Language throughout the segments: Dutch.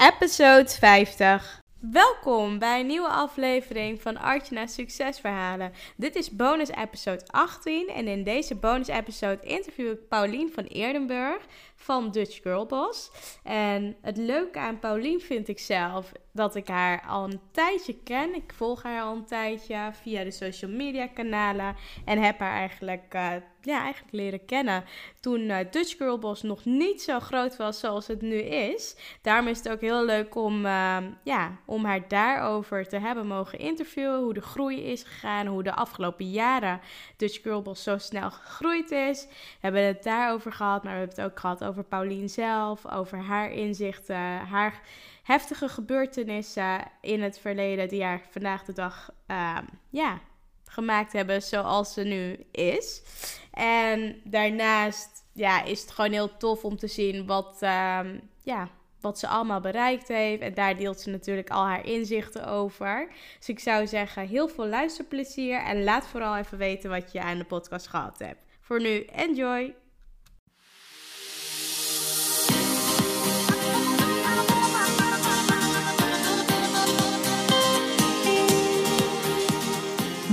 episode 50. Welkom bij een nieuwe aflevering van Artjana Succesverhalen. Dit is bonus episode 18 en in deze bonus episode interview ik Paulien van Eerdenburg van Dutch Girl Boss. En het leuke aan Paulien vind ik zelf dat ik haar al een tijdje ken. Ik volg haar al een tijdje via de social media kanalen en heb haar eigenlijk, uh, ja, eigenlijk leren kennen toen uh, Dutch Girl Boss nog niet zo groot was zoals het nu is. Daarom is het ook heel leuk om, uh, ja, om haar daarover te hebben mogen interviewen. Hoe de groei is gegaan, hoe de afgelopen jaren Dutch Girl Boss zo snel gegroeid is. We hebben het daarover gehad, maar we hebben het ook gehad over Paulien zelf, over haar inzichten, haar heftige gebeurtenissen in het verleden die haar vandaag de dag uh, ja, gemaakt hebben zoals ze nu is. En daarnaast ja, is het gewoon heel tof om te zien wat, uh, ja, wat ze allemaal bereikt heeft. En daar deelt ze natuurlijk al haar inzichten over. Dus ik zou zeggen, heel veel luisterplezier. En laat vooral even weten wat je aan de podcast gehad hebt. Voor nu, enjoy!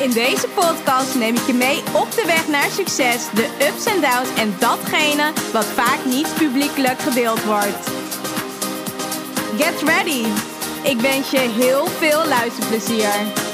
In deze podcast neem ik je mee op de weg naar succes, de ups en downs en datgene wat vaak niet publiekelijk gedeeld wordt. Get ready! Ik wens je heel veel luisterplezier.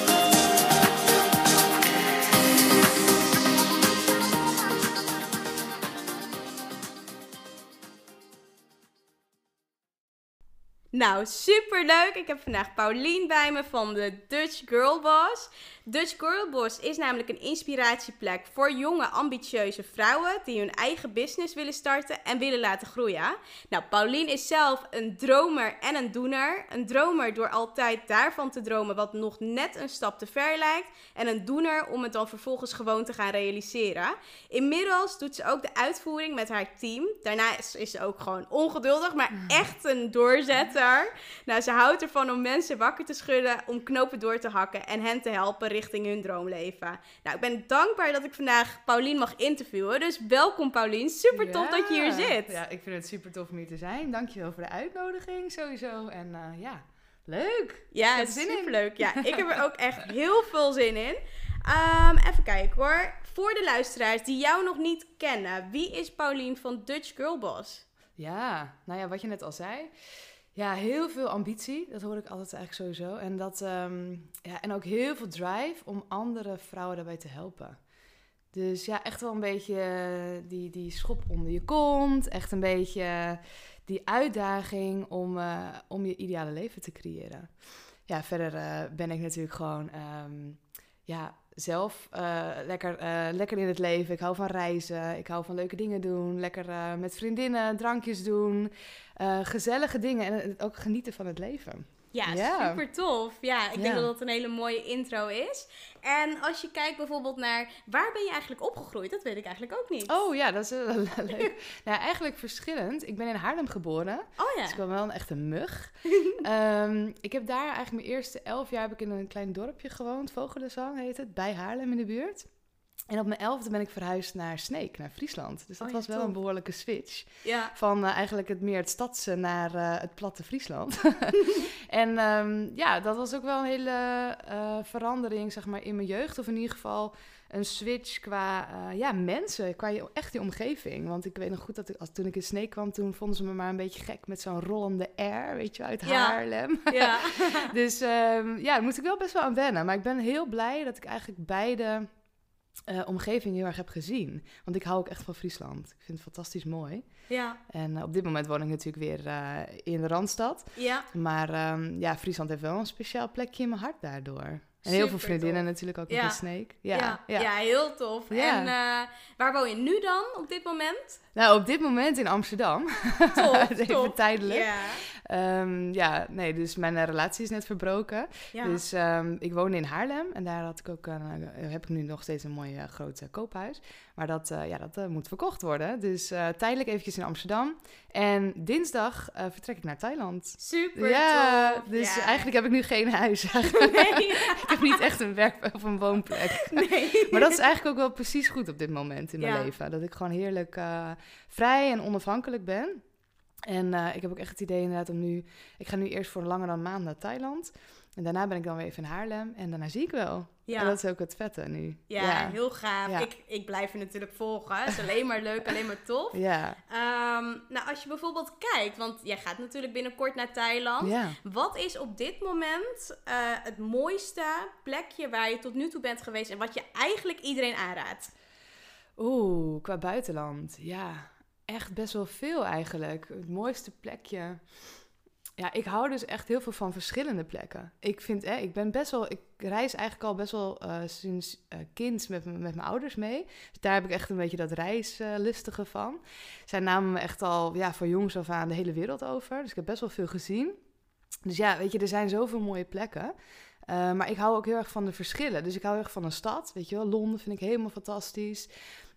Nou, super leuk. Ik heb vandaag Paulien bij me van de Dutch Girl Boss. Dutch Girl Boss is namelijk een inspiratieplek voor jonge, ambitieuze vrouwen die hun eigen business willen starten en willen laten groeien. Nou, Paulien is zelf een dromer en een doener. Een dromer door altijd daarvan te dromen wat nog net een stap te ver lijkt. En een doener om het dan vervolgens gewoon te gaan realiseren. Inmiddels doet ze ook de uitvoering met haar team. Daarna is, is ze ook gewoon ongeduldig, maar echt een doorzetter. Nou, ze houdt ervan om mensen wakker te schudden, om knopen door te hakken en hen te helpen richting hun droomleven. Nou, ik ben dankbaar dat ik vandaag Paulien mag interviewen. Dus welkom Paulien. Super tof dat je hier zit. Ja, ik vind het super tof om hier te zijn. Dankjewel voor de uitnodiging sowieso. En uh, ja, leuk. Ja, het is super leuk. Ja, ik heb er ook echt heel veel zin in. Um, even kijken hoor. Voor de luisteraars die jou nog niet kennen, wie is Paulien van Dutch Girl Boss? Ja, nou ja, wat je net al zei. Ja, heel veel ambitie. Dat hoor ik altijd eigenlijk sowieso. En, dat, um, ja, en ook heel veel drive om andere vrouwen daarbij te helpen. Dus ja, echt wel een beetje die, die schop onder je kont. Echt een beetje die uitdaging om, uh, om je ideale leven te creëren. Ja, verder ben ik natuurlijk gewoon um, ja, zelf uh, lekker, lekker in het leven. Ik hou van reizen. Ik hou van leuke dingen doen. Lekker met vriendinnen drankjes doen. Gezellige dingen en ook genieten van het leven. Ja, yeah. super tof. Ja, ik denk dat dat een hele mooie intro is. En als je kijkt bijvoorbeeld naar waar ben je eigenlijk opgegroeid, dat weet ik eigenlijk ook niet. Oh ja, dat is leuk. nou, eigenlijk verschillend. Ik ben in Haarlem geboren. Oh ja. Dus ik ben wel een echte mug. um, ik heb daar eigenlijk mijn eerste elf jaar heb ik in een klein dorpje gewoond. Vogelenzang heet het, bij Haarlem in de buurt. En op mijn elfde ben ik verhuisd naar Sneek, naar Friesland. Dus dat oh, was wel top. een behoorlijke switch. Ja. Van uh, eigenlijk het meer het stadse naar uh, het platte Friesland. en um, ja, dat was ook wel een hele uh, verandering, zeg maar, in mijn jeugd. Of in ieder geval een switch qua ja, mensen, qua je, echt die omgeving. Want ik weet nog goed dat ik, als, toen ik in Sneek kwam, toen vonden ze me maar een beetje gek met zo'n rollende R, weet je, uit Ja. Haarlem. Ja. dus um, ja, daar moest ik wel best wel aan wennen. Maar ik ben heel blij dat ik eigenlijk beide uh, omgeving heel erg heb gezien. Want ik hou ook echt van Friesland. Ik vind het fantastisch mooi. Ja. En uh, op dit moment woon ik natuurlijk weer uh, in de Randstad. Ja. Maar um, ja, Friesland heeft wel een speciaal plekje in mijn hart daardoor. En heel veel vriendinnen tof. natuurlijk ook Ja. in Snake. Ja, Ja, ja. ja. heel tof. En eh, waar woon je nu dan op dit moment? Nou, op dit moment in Amsterdam. Tof, Even tijdelijk. Ja. Ehm, ja, nee, dus mijn eh, relatie is net verbroken. Ja. Dus ehm, ik woonde in Haarlem en daar had ik ook, een, eh, heb ik nu nog steeds een mooi eh, groot eh, koophuis. Maar dat, eh, ja, dat eh, moet verkocht worden. Dus eh, tijdelijk eventjes in Amsterdam. En dinsdag eh, vertrek ik naar Thailand. Super ja, dus eigenlijk heb ik nu geen huis. Nee, ik heb niet echt een werk of een woonplek. nee. Maar dat is eigenlijk ook wel precies goed op dit moment in mijn Ja. leven. Dat ik gewoon heerlijk eh, vrij en onafhankelijk ben. En eh, ik heb ook echt het idee inderdaad om nu... Ik ga nu eerst voor langer dan een maand naar Thailand. En daarna ben ik dan weer even in Haarlem. En daarna zie ik wel. Ja. En dat is ook het vette nu. Ja, heel gaaf. Ja. Ik, ik blijf je natuurlijk volgen. Het is alleen maar leuk, alleen maar tof. Ja. Ehm, nou, als je bijvoorbeeld kijkt, want jij gaat natuurlijk binnenkort naar Thailand. Ja. Wat is op dit moment eh, het mooiste plekje waar je tot nu toe bent geweest en wat je eigenlijk iedereen aanraadt? Oeh, qua buitenland. Ja, echt best wel veel eigenlijk. Het mooiste plekje. Ja, ik hou dus echt heel veel van verschillende plekken. Ik vind, hè, ik ben best wel, ik reis eigenlijk al best wel eh, sinds eh, kind met, met mijn ouders mee. Dus daar heb ik echt een beetje dat reislustige van. Zij namen me echt al, ja, van jongs af aan de hele wereld over. Dus ik heb best wel veel gezien. Dus ja, weet je, er zijn zoveel mooie plekken. Eh, maar ik hou ook heel erg van de verschillen. Dus ik hou heel erg van een stad. Weet je wel, Londen vind ik helemaal fantastisch.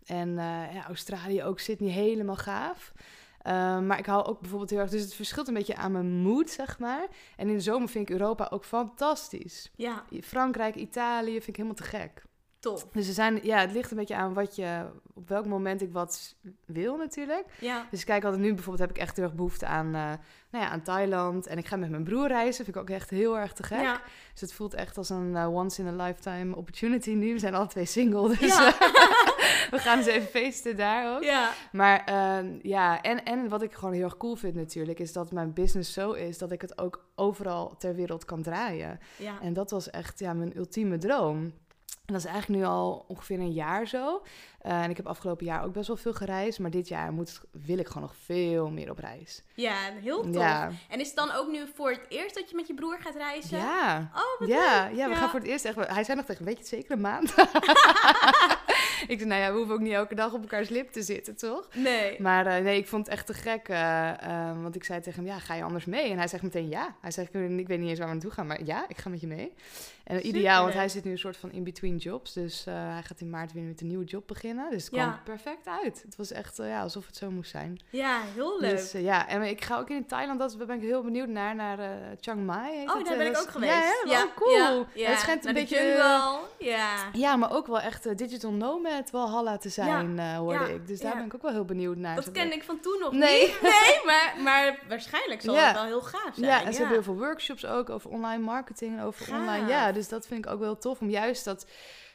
En eh, ja, Australië ook, Sydney helemaal gaaf. Eh, maar ik hou ook bijvoorbeeld heel erg... Dus het verschilt een beetje aan mijn mood, zeg maar. En in de zomer vind ik Europa ook fantastisch. Ja, Frankrijk, Italië vind ik helemaal te gek. tof. Dus er zijn, ja, het ligt een beetje aan wat je... Op welk moment ik wat wil natuurlijk. Ja, Dus ik kijk altijd nu bijvoorbeeld heb ik echt heel erg behoefte aan, eh, nou ja, aan Thailand. En ik ga met mijn broer reizen. Vind ik ook echt heel erg te gek. ja. Dus het voelt echt als een eh, once in a lifetime opportunity nu. We zijn alle twee single, dus Ja. we gaan eens even feesten daar ook. ja. Maar ehm, ja, en, en wat ik gewoon heel erg cool vind natuurlijk... is dat mijn business zo is dat ik het ook overal ter wereld kan draaien. ja. En dat was echt ja, mijn ultieme droom. En dat is eigenlijk nu al ongeveer een jaar zo. Eh, en ik heb afgelopen jaar ook best wel veel gereisd. Maar dit jaar moet, wil ik gewoon nog veel meer op reis. Ja, heel tof. Ja, En is het dan ook nu voor het eerst dat je met je broer gaat reizen? ja. Oh, wat Ja, leuk. ja, we gaan voor het eerst echt... Hij zei nog tegen, weet je het zeker, een maand? ik zei, nou ja, we hoeven ook niet elke dag op elkaars lip te zitten, toch? Nee. Maar eh, nee, ik vond het echt te gek. eh, eh, want ik zei tegen hem, ja, ga je anders mee? En hij zegt meteen ja. Hij zegt, ik weet niet eens waar we naartoe gaan, maar ja, ik ga met je mee. En Super ideaal, want hij zit nu een soort van in-between jobs. Dus eh, hij gaat in maart weer met een nieuwe job beginnen. Dus het Ja. kwam perfect uit. Het was echt eh, ja, alsof het zo moest zijn. Ja, heel leuk. Dus eh, ja, en ik ga ook in Thailand, dat ben ik heel benieuwd naar, naar eh, Chiang Mai. heet oh, het, daar eh, ben ik ook geweest. Ja, hè? oh, cool. Ja. Het schijnt een Naar beetje... Ja. Ja, maar ook wel echt eh, digital nomad Walhalla te zijn, eh, hoorde ik. Dus daar ben ik ook wel heel benieuwd naar. Dat kende ik van toen nog Nee. niet. Nee, maar, maar waarschijnlijk zal het wel heel gaaf zijn. Ja, en ze hebben heel veel workshops ook over online marketing, over Gaaf. online. Ja, dus dat vind ik ook wel tof om juist dat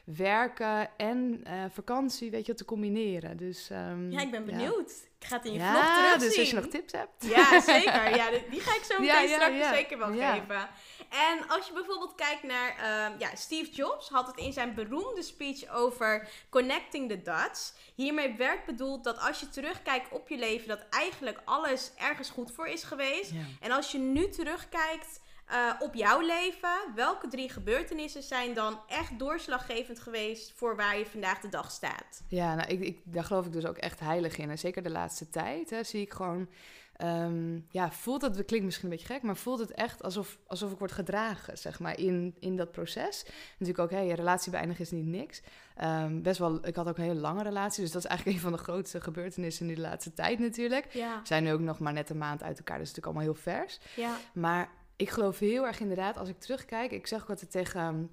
werken en eh, vakantie, weet je, te combineren. Dus, ehm, Ja, ik ben benieuwd. Ik ga het in je Ja, vlog terugzien. dus als je nog tips hebt. Ja, zeker. Ja, die ga ik zo meteen Ja, straks zeker wel geven. En als je bijvoorbeeld kijkt naar... ehm, ja, Steve Jobs had het in zijn beroemde speech over connecting the dots. Hiermee werd bedoeld dat als je terugkijkt op je leven... dat eigenlijk alles ergens goed voor is geweest. En als je nu terugkijkt eh, op jouw leven... welke drie gebeurtenissen zijn dan echt doorslaggevend geweest... voor waar je vandaag de dag staat? Ja, nou, ik, ik, daar geloof ik dus ook echt heilig in. En zeker de laatste tijd hè, zie ik gewoon... ehm, ja, voelt het, klinkt misschien een beetje gek, maar voelt het echt alsof, alsof ik word gedragen, zeg maar, in, in dat proces. Natuurlijk ook, hé, je relatie beëindigen is niet niks. Ehm, best wel, ik had ook een hele lange relatie, dus dat is eigenlijk een van de grootste gebeurtenissen in de laatste tijd natuurlijk. Ja, We zijn nu ook nog maar net een maand uit elkaar, dus het is natuurlijk allemaal heel vers. ja, Maar ik geloof heel erg inderdaad, als ik terugkijk, ik zeg ook altijd tegen, ehm,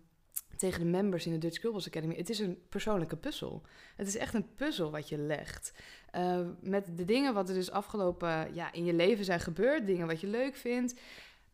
tegen de members in de Dutch Girls Academy, het is een persoonlijke puzzel. Het is echt een puzzel wat je legt. Uh, met de dingen wat er dus afgelopen ja, in je leven zijn gebeurd, dingen wat je leuk vindt,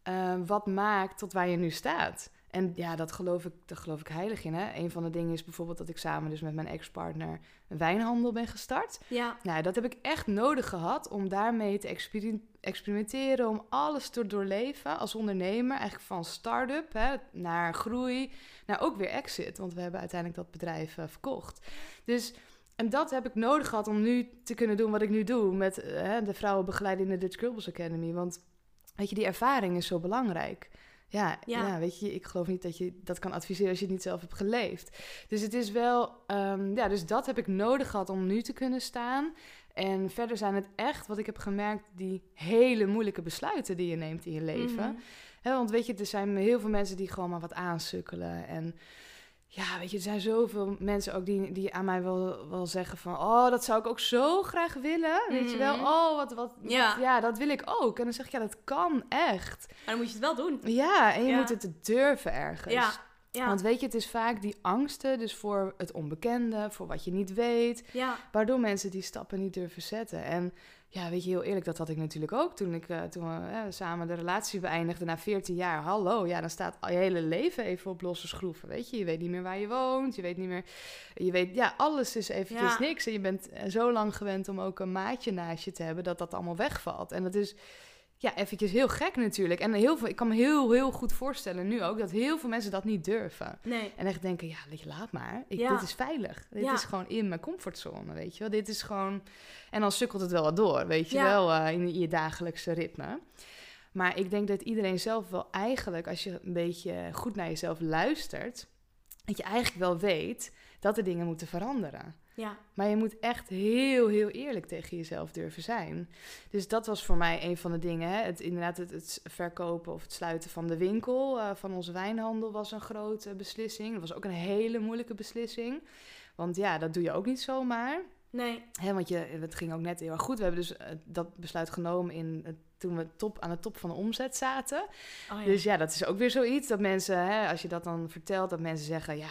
uh, wat maakt tot waar je nu staat. En ja, dat geloof ik, daar geloof ik heilig in. Hè? Een van de dingen is bijvoorbeeld dat ik samen dus met mijn ex-partner een wijnhandel ben gestart. ja. Nou, dat heb ik echt nodig gehad om daarmee te experi- experimenteren, om alles te doorleven als ondernemer. Eigenlijk van start-up hè, naar groei, naar ook weer exit. Want we hebben uiteindelijk dat bedrijf uh, verkocht. Dus, en dat heb ik nodig gehad om nu te kunnen doen wat ik nu doe met uh, de vrouwen begeleiden in de Dutch Girls Academy. Want weet je, die ervaring is zo belangrijk. Ja, Ja. ja. weet je, ik geloof niet dat je dat kan adviseren als je het niet zelf hebt geleefd. Dus het is wel, ehm, ja, dus dat heb ik nodig gehad om nu te kunnen staan. En verder zijn het echt, wat ik heb gemerkt, die hele moeilijke besluiten die je neemt in je leven. Hè, want weet je, er zijn heel veel mensen die gewoon maar wat aansukkelen. En ja, weet je, er zijn zoveel mensen ook die, die aan mij wel, wel zeggen van... Oh, dat zou ik ook zo graag willen. Weet je wel? Mhm. Oh, wat, wat, wat- Ja. ja. dat wil ik ook. En dan zeg ik, ja, dat kan echt. Maar dan moet je het wel doen. Ja, en je Ja. moet het durven ergens. Ja. Ja. Want weet je, het is vaak die angsten, dus voor het onbekende, voor wat je niet weet, ja. waardoor mensen die stappen niet durven zetten. En ja, weet je, heel eerlijk, dat had ik natuurlijk ook toen ik eh, toen we eh, samen de relatie beëindigden na 14 jaar. Hallo, ja, dan staat al je hele leven even op losse schroeven, weet je. Je weet niet meer waar je woont, je weet niet meer, je weet, ja, alles is eventjes Ja. niks. En je bent eh, zo lang gewend om ook een maatje naast je te hebben, dat dat allemaal wegvalt. En dat is ja, eventjes heel gek natuurlijk. En heel veel, ik kan me heel, heel goed voorstellen nu ook dat heel veel mensen dat niet durven. Nee. En echt denken, ja, weet je, laat maar. Ik, Ja. Dit is veilig. Dit Ja. is gewoon in mijn comfortzone, weet je wel. Dit is gewoon... En dan sukkelt het wel wat door, weet je Ja. wel, eh, in je dagelijkse ritme. Maar ik denk dat iedereen zelf wel eigenlijk, als je een beetje goed naar jezelf luistert... dat je eigenlijk wel weet dat er dingen moeten veranderen. Ja. Maar je moet echt heel, heel eerlijk tegen jezelf durven zijn. Dus dat was voor mij een van de dingen. Hè? Het, inderdaad, het, het verkopen of het sluiten van de winkel eh, van onze wijnhandel was een grote beslissing. Dat was ook een hele moeilijke beslissing. Want ja, dat doe je ook niet zomaar. Nee. Hè, want je, het ging ook net heel erg goed. We hebben dus eh, dat besluit genomen in, het- toen we top, aan de top van de omzet zaten. Oh, ja. Dus ja, dat is ook weer zoiets dat mensen, hè, als je dat dan vertelt, dat mensen zeggen: Ja,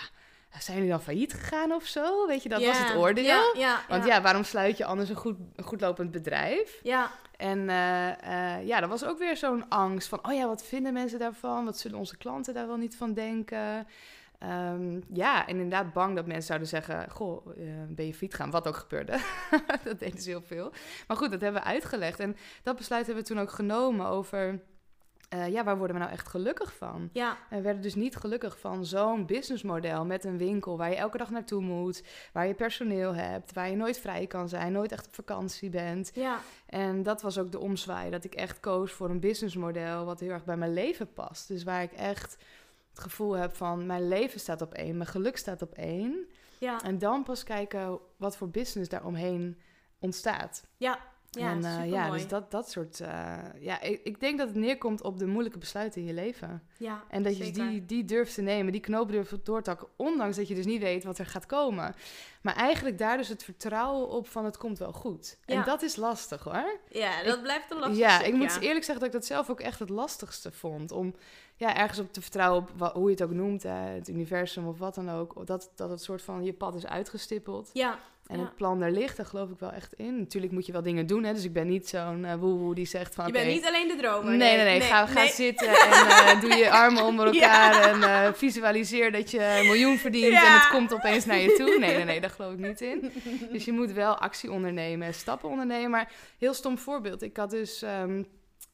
zijn jullie dan failliet gegaan of zo? Weet je, dat was het oordeel. Ja, ja, Want ja. waarom sluit je anders een goed, een goed lopend bedrijf? Ja. En eh, ja, dat was ook weer zo'n angst van, oh ja, wat vinden mensen daarvan? Wat zullen onze klanten daar wel niet van denken? Ehm, ja, en inderdaad bang dat mensen zouden zeggen, goh, eh, ben je fiets gaan? Wat ook gebeurde. dat deden ze heel veel. Maar goed, dat hebben we uitgelegd. En dat besluit hebben we toen ook genomen over, eh, ja, waar worden we nou echt gelukkig van? Ja. En we werden dus niet gelukkig van zo'n businessmodel met een winkel waar je elke dag naartoe moet, waar je personeel hebt, waar je nooit vrij kan zijn, nooit echt op vakantie bent. Ja. En dat was ook de omzwaai, dat ik echt koos voor een businessmodel wat heel erg bij mijn leven past. Dus waar ik echt het gevoel heb van mijn leven staat op één, mijn geluk staat op één. Ja. En dan pas kijken wat voor business daaromheen ontstaat. Ja. Ja, en eh, ja, dus dat, dat soort. eh, ja, ik, ik denk dat het neerkomt op de moeilijke besluiten in je leven. Ja, En dat je zeker. die, die durft te nemen, die knoop durft door te hakken, ondanks dat je dus niet weet wat er gaat komen. Maar eigenlijk daar dus het vertrouwen op van het komt wel goed. Ja. En dat is lastig hoor. Ja, dat blijft een lastig ja, ik moet eerlijk zeggen dat ik dat zelf ook echt het lastigste vond. Om ja, ergens op te vertrouwen op hoe je het ook noemt, hè, het universum of wat dan ook. Dat, dat het soort van je pad is uitgestippeld. Ja, En ja. het plan er ligt, daar geloof ik wel echt in. Natuurlijk moet je wel dingen doen, hè. Dus ik ben niet zo'n eh woehoe die zegt van... je bent niet alleen de dromer. Nee, nee, nee. Ga, ga nee. zitten en eh, doe je armen onder elkaar en eh, visualiseer dat je een miljoen verdient Ja. en het komt opeens naar je toe. Nee, nee, nee, daar geloof ik niet in. Dus je moet wel actie ondernemen en stappen ondernemen. Maar heel stom voorbeeld. Ik had dus, ehm,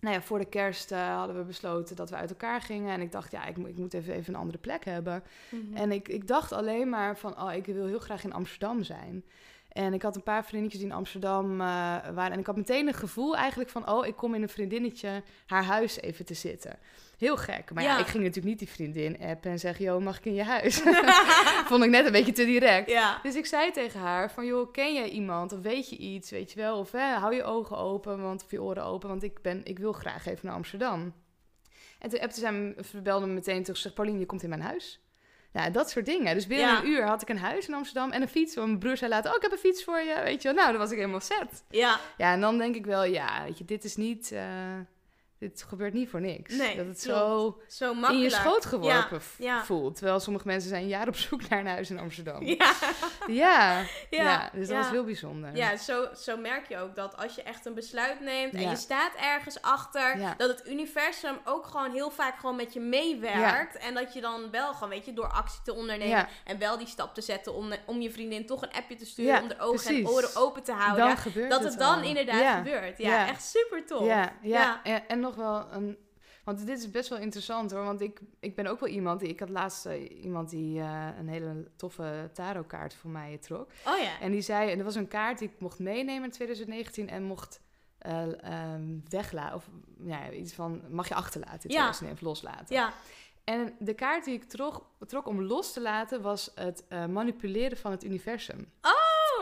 nou ja, voor de kerst eh, hadden we besloten dat we uit elkaar gingen. En ik dacht, ja, ik, moet- ik moet even, even een andere plek hebben. Mhm. En ik, ik dacht alleen maar van, oh, ik wil heel graag in Amsterdam zijn. En ik had een paar vriendinnetjes die in Amsterdam eh, waren. En ik had meteen een gevoel eigenlijk van, oh, ik kom in een vriendinnetje haar huis even te zitten. Heel gek. Maar ja, Ja. ik ging natuurlijk niet die vriendin appen en zeggen, joh, mag ik in je huis? Vond ik net een beetje te direct. Ja. Dus ik zei tegen haar van, joh, ken jij iemand of weet je iets, weet je wel? Of hè, hou je ogen open want, of je oren open, want ik, ben, ik wil graag even naar Amsterdam. En toen appte zij me, belde me meteen terug, zegt Paulien, je komt in mijn huis. Ja, dat soort dingen. Dus binnen Ja. een uur had ik een huis in Amsterdam en een fiets. Want mijn broer zei later, oh, ik heb een fiets voor je, weet je wel. Nou, dan was ik helemaal set. Ja. Ja, en dan denk ik wel, ja, weet je, dit is niet... eh, dit gebeurt niet voor niks. Nee, dat het zo Zo makkelijk. in je schoot geworpen ja. voelt. Terwijl sommige mensen zijn jaar op zoek naar een huis in Amsterdam. Ja. Ja, Ja. dus dat was heel bijzonder. Ja, zo, zo merk je ook dat als je echt een besluit neemt en je staat ergens achter, dat het universum ook gewoon heel vaak gewoon met je meewerkt. En dat je dan wel gewoon, weet je, door actie te ondernemen en wel die stap te zetten om, om je vriendin toch een appje te sturen, om de ogen precies. en oren open te houden. dat het dan al. inderdaad gebeurt. Ja, echt super tof. Ja, ja, Ja. En, en nog wel een. Want dit is best wel interessant hoor. Want ik, ik ben ook wel iemand. Die, ik had laatst eh, iemand die eh, een hele toffe tarotkaart voor mij trok. Oh ja. En die zei. En dat was een kaart die ik mocht meenemen in 2019. En mocht eh ehm, weglaten. Of ja, iets van mag je achterlaten in Ja. 2009 of loslaten. Ja. En de kaart die ik trok, trok om los te laten was het manipuleren van het universum. Oh,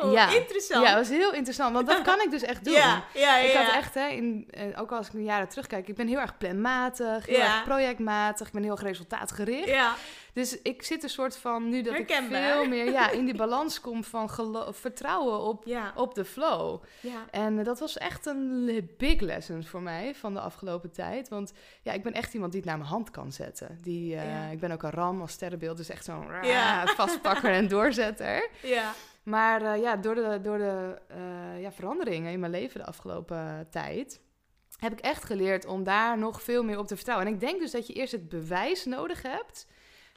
Ja. interessant. Ja, dat was heel interessant, want dat kan ik dus echt doen. Ja, ja, ja. Ik had echt, hè, in, eh, ook als ik een jaren terugkijk, ik ben heel erg planmatig, heel erg projectmatig, ik ben heel erg resultaatgericht. Ja, Dus ik zit een soort van, nu dat Herkenbaar. ik veel meer ja, in die balans kom van vertrouwen op, ja, op de flow. ja. En eh, dat was echt een big lesson voor mij van de afgelopen tijd. Want ja, ik ben echt iemand die het naar mijn hand kan zetten. Die, eh, Ja. Ik ben ook een ram als sterrenbeeld, dus echt zo'n Ja. vastpakker en doorzetter. ja. Maar eh, ja, door de, door de eh, ja, veranderingen in mijn leven de afgelopen tijd... heb ik echt geleerd om daar nog veel meer op te vertrouwen. En ik denk dus dat je eerst het bewijs nodig hebt...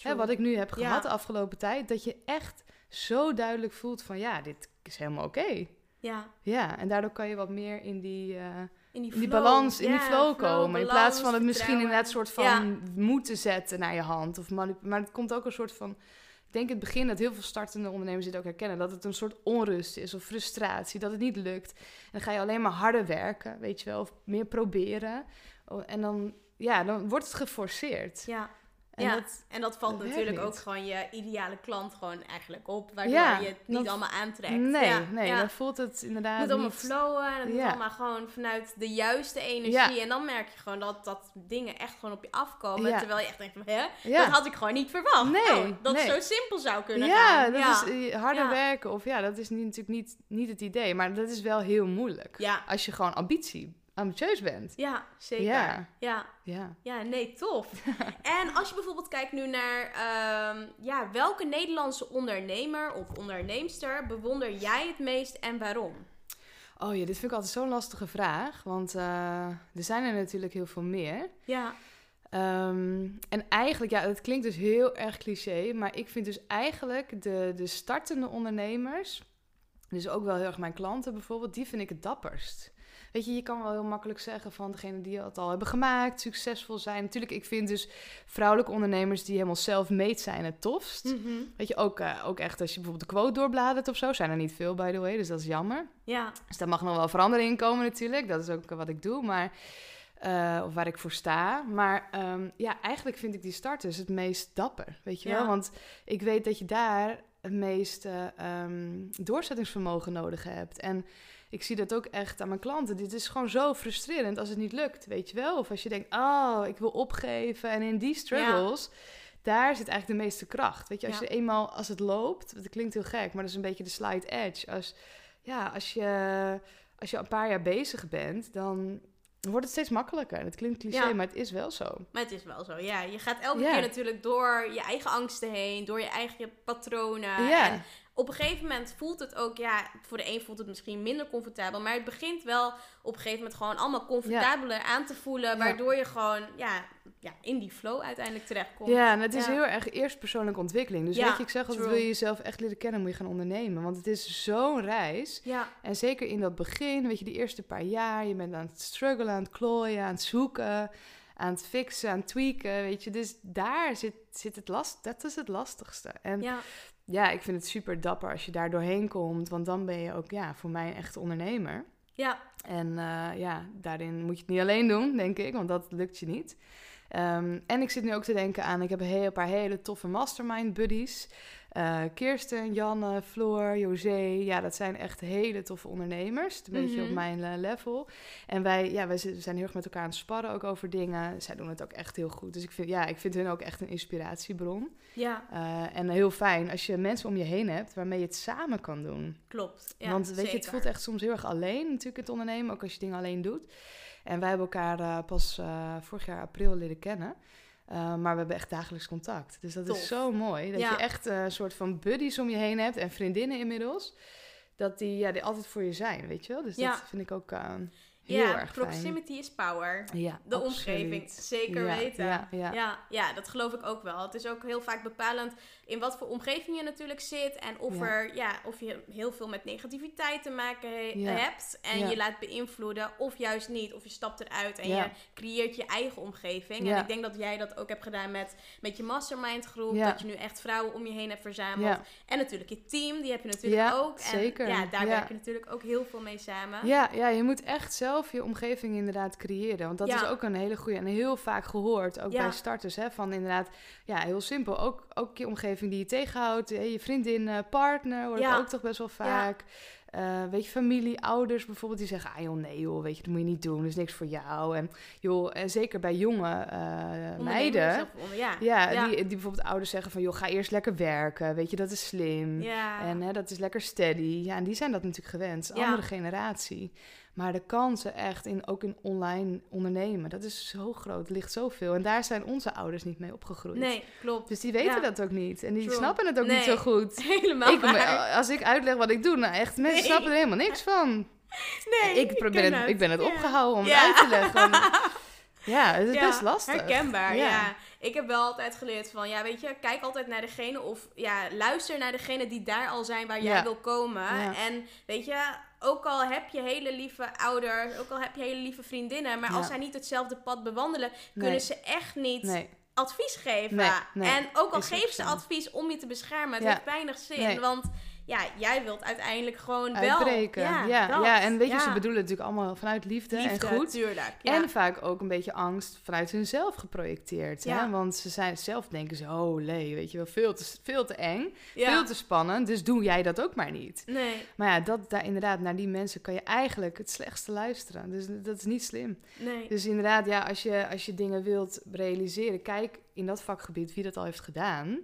Hè, wat ik nu heb Ja. gehad de afgelopen tijd... dat je echt zo duidelijk voelt van... ja, dit is helemaal oké. Ja, Ja, en daardoor kan je wat meer in die, eh, in die, in balans, in Ja, die flow komen. in plaats van het misschien vertrouwen. inderdaad soort van Ja. moeten zetten naar je hand. Of maar het komt ook een soort van... Denk in het begin dat heel veel startende ondernemers dit ook herkennen. Dat het een soort onrust is of frustratie, dat het niet lukt. En dan ga je alleen maar harder werken, weet je wel. Of meer proberen. Oh, En dan, ja, dan wordt het geforceerd. Ja, En ja. dat, en dat valt dat natuurlijk ook gewoon je ideale klant gewoon eigenlijk op. Waardoor Ja, je het niet allemaal aantrekt. nee, ja, nee, ja. dan voelt het inderdaad Het moet allemaal niet... flowen en het moet allemaal gewoon vanuit de juiste energie. En dan merk je gewoon dat, dat dingen echt gewoon op je afkomen. Terwijl je echt denkt van, hè, Ja. dat had ik gewoon niet verwacht. Nee, Oh, dat nee. het zo simpel zou kunnen ja, gaan. dat ja, is eh, harder werken. Of ja, dat is niet, natuurlijk niet, niet het idee. Maar dat is wel heel moeilijk. ja, Als je gewoon ambitie, ambitieus bent. ja, zeker. Ja. ja. Ja. Ja, nee, tof. en als je bijvoorbeeld kijkt nu naar ehm, ja, welke Nederlandse ondernemer of onderneemster bewonder jij het meest en waarom? Oh ja, dit vind ik altijd zo'n lastige vraag. Want eh, er zijn er natuurlijk heel veel meer. Ja, Ehm, en eigenlijk, ja, het klinkt dus heel erg cliché. Maar ik vind dus eigenlijk de, de startende ondernemers... Dus ook wel heel erg mijn klanten bijvoorbeeld, die vind ik het dapperst. Weet je, je kan wel heel makkelijk zeggen van degene die het al hebben gemaakt, succesvol zijn. Natuurlijk, ik vind dus vrouwelijke ondernemers die helemaal self-made zijn het tofst. Mhm. Weet je, ook, eh, ook echt als je bijvoorbeeld de quote doorbladert of zo, zijn er niet veel, by the way, dus dat is jammer. ja, Dus daar mag nog wel verandering in komen natuurlijk, dat is ook wat ik doe, maar, eh, of waar ik voor sta. Maar ehm, ja, eigenlijk vind ik die starters het meest dapper, weet je Ja. wel. Want ik weet dat je daar het meeste ehm, doorzettingsvermogen nodig hebt. En ik zie dat ook echt aan mijn klanten. Dit is gewoon zo frustrerend als het niet lukt, weet je wel. Of als je denkt, oh, ik wil opgeven. En in die struggles, daar zit eigenlijk de meeste kracht. Weet je, als Ja. je eenmaal, als het loopt, dat klinkt heel gek, maar dat is een beetje de slide edge. Als, ja, als je, als je een paar jaar bezig bent, dan wordt het steeds makkelijker. Dat klinkt cliché, Ja. maar het is wel zo. maar het is wel zo. Ja, je gaat elke Ja. keer natuurlijk door je eigen angsten heen, door je eigen patronen. ja, En op een gegeven moment voelt het ook, ja, voor de een voelt het misschien minder comfortabel, maar het begint wel op een gegeven moment gewoon allemaal comfortabeler aan te voelen, Ja. waardoor je gewoon, ja, ja, in die flow uiteindelijk terechtkomt. ja, en het is Ja. heel erg eerst persoonlijke ontwikkeling. Dus Ja, weet je, ik zeg altijd, wil je jezelf echt leren kennen, moet je gaan ondernemen. Want het is zo'n reis. Ja, En zeker in dat begin, weet je, die eerste paar jaar, je bent aan het struggelen, aan het klooien, aan het zoeken, aan het fixen, aan het tweaken, weet je. Dus daar zit, zit het last, dat is het lastigste. En ja. Ja, ik vind het super dapper als je daar doorheen komt, want dan ben je ook, ja, voor mij een echte ondernemer. ja, En eh, ja, daarin moet je het niet alleen doen, denk ik, want dat lukt je niet. Ehm, en ik zit nu ook te denken aan, ik heb een, heel, een paar hele toffe mastermind buddies. Eh, Kirsten, Janne, Floor, José. Ja, dat zijn echt hele toffe ondernemers. Een beetje Mhm. op mijn eh, level. En wij, ja, wij zi- zijn heel erg met elkaar aan het sparren ook over dingen. Zij doen het ook echt heel goed. Dus ik vind, ja, ik vind hun ook echt een inspiratiebron. ja, Eh, en heel fijn als je mensen om je heen hebt waarmee je het samen kan doen. klopt. Ja, Want weet je, het voelt echt soms heel erg alleen natuurlijk het ondernemen, ook als je dingen alleen doet. En wij hebben elkaar pas vorig jaar april leren kennen. Eh, maar we hebben echt dagelijks contact. Dus dat Tof. is zo mooi. Dat Ja. je echt eh, een soort van buddies om je heen hebt en vriendinnen inmiddels. Dat die, ja, die altijd voor je zijn, weet je wel. Dus Ja. dat vind ik ook eh, heel ja, erg fijn. proximity is power. Ja, De absoluut. omgeving, zeker weten. Ja, ja, dat geloof ik ook wel. Het is ook heel vaak bepalend in wat voor omgeving je natuurlijk zit. En of, Ja. Er, ja, of je heel veel met negativiteit te maken he- Ja. hebt. En Ja. je laat beïnvloeden. Of juist niet. Of je stapt eruit en je creëert je eigen omgeving. En ik denk dat jij dat ook hebt gedaan met, met je mastermind groep. Dat je nu echt vrouwen om je heen hebt verzameld. En natuurlijk je team, die heb je natuurlijk ook. En zeker. ja, daar werk je natuurlijk ook heel veel mee samen. Ja, ja, je moet echt zelf je omgeving inderdaad creëren. Want dat is ook een hele goede en heel vaak gehoord, ook bij starters. Hè, van inderdaad, ja, heel simpel. Ook, ook je omgeving die je tegenhoudt. Je vriendin, eh, partner, hoor Ja. ik ook toch best wel vaak. Eh, weet je, familie, ouders bijvoorbeeld, die zeggen... Ah joh, nee joh, weet je, dat moet je niet doen. Dat is niks voor jou. En joh, en zeker bij jonge Ondernemen meiden... onder- Ja. Die, die bijvoorbeeld ouders zeggen van... joh, ga eerst lekker werken. Weet je, dat is slim. Ja. En hè, dat is lekker steady. Ja, en die zijn dat natuurlijk gewend. Andere generatie. Maar de kansen echt, in, ook in online ondernemen, dat is zo groot. Ligt zoveel. En daar zijn onze ouders niet mee opgegroeid. nee, klopt. Dus die weten Ja. dat ook niet. En die True. snappen het ook Nee. niet zo goed. Helemaal Ik, waar. als ik uitleg wat ik doe, nou echt, mensen Nee. snappen er helemaal niks van. Nee, ik, probeer ken het, ik ben het Ja. opgehouden om Ja. het uit te leggen. Ja, het is Ja, best lastig. Herkenbaar, Ja. ja. Ik heb wel altijd geleerd van, ja, weet je, kijk altijd naar degene of ja, luister naar degene die daar al zijn waar jij Ja. wil komen. En weet je, ook al heb je hele lieve ouders, ook al heb je hele lieve vriendinnen, maar als zij niet hetzelfde pad bewandelen, Nee. kunnen ze echt niet Nee, advies geven. Nee, en ook al geven ze advies om je te beschermen, het Ja. heeft weinig zin. Want ja, jij wilt uiteindelijk gewoon wel... Ja, ja, dat. en weet je, ze bedoelen het natuurlijk allemaal vanuit liefde, Liefde, en goed. tuurlijk. Ja. En vaak ook een beetje angst vanuit hunzelf geprojecteerd. Hè? Want ze zijn zelf denken ze, oh lee, weet je wel, veel te, veel te eng, veel te spannend. Dus doe jij dat ook maar niet. Nee, Maar ja, dat, daar, inderdaad, naar die mensen kan je eigenlijk het slechtste luisteren. Dus dat is niet slim. nee. Dus inderdaad, ja, als je, als je dingen wilt realiseren, kijk in dat vakgebied wie dat al heeft gedaan.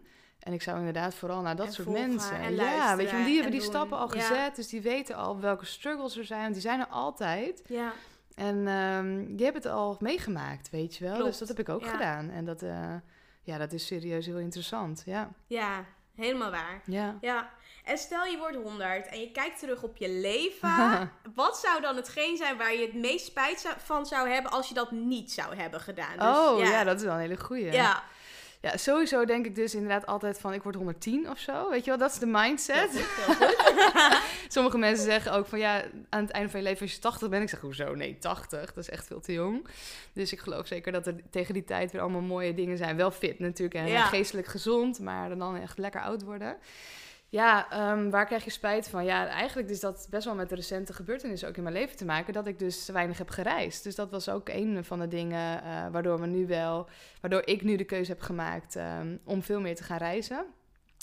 En ik zou inderdaad vooral naar dat En soort mensen. en ja, weet je, want die hebben en die doen. stappen al Ja. gezet. Dus die weten al welke struggles er zijn. Want die zijn er altijd. Ja. En ehm je hebt het al meegemaakt, weet je wel. Klopt, Dus dat heb ik ook ja. gedaan. En dat, eh, ja, dat is serieus heel interessant. Ja, Ja, helemaal waar. ja. Ja, en stel je wordt 100 en je kijkt terug op je leven. wat zou dan hetgeen zijn waar je het meest spijt van zou hebben als je dat niet zou hebben gedaan? Dus, oh, ja. ja. dat is wel een hele goeie. Ja, Ja, sowieso denk ik dus inderdaad altijd van ik word 110 of zo. Weet je wel, dat is de mindset. Sommige mensen zeggen ook van ja, aan het einde van je leven als je 80 bent. Ik zeg hoezo? Nee, 80. Dat is echt veel te jong. Dus ik geloof zeker dat er tegen die tijd weer allemaal mooie dingen zijn. Wel fit natuurlijk en Ja. geestelijk gezond, maar dan echt lekker oud worden. Ja, ehm, waar krijg je spijt van? Ja, eigenlijk is dat best wel met de recente gebeurtenissen ook in mijn leven te maken. Dat ik dus te weinig heb gereisd. Dus dat was ook een van de dingen eh, waardoor we nu wel, waardoor ik nu de keuze heb gemaakt ehm, om veel meer te gaan reizen.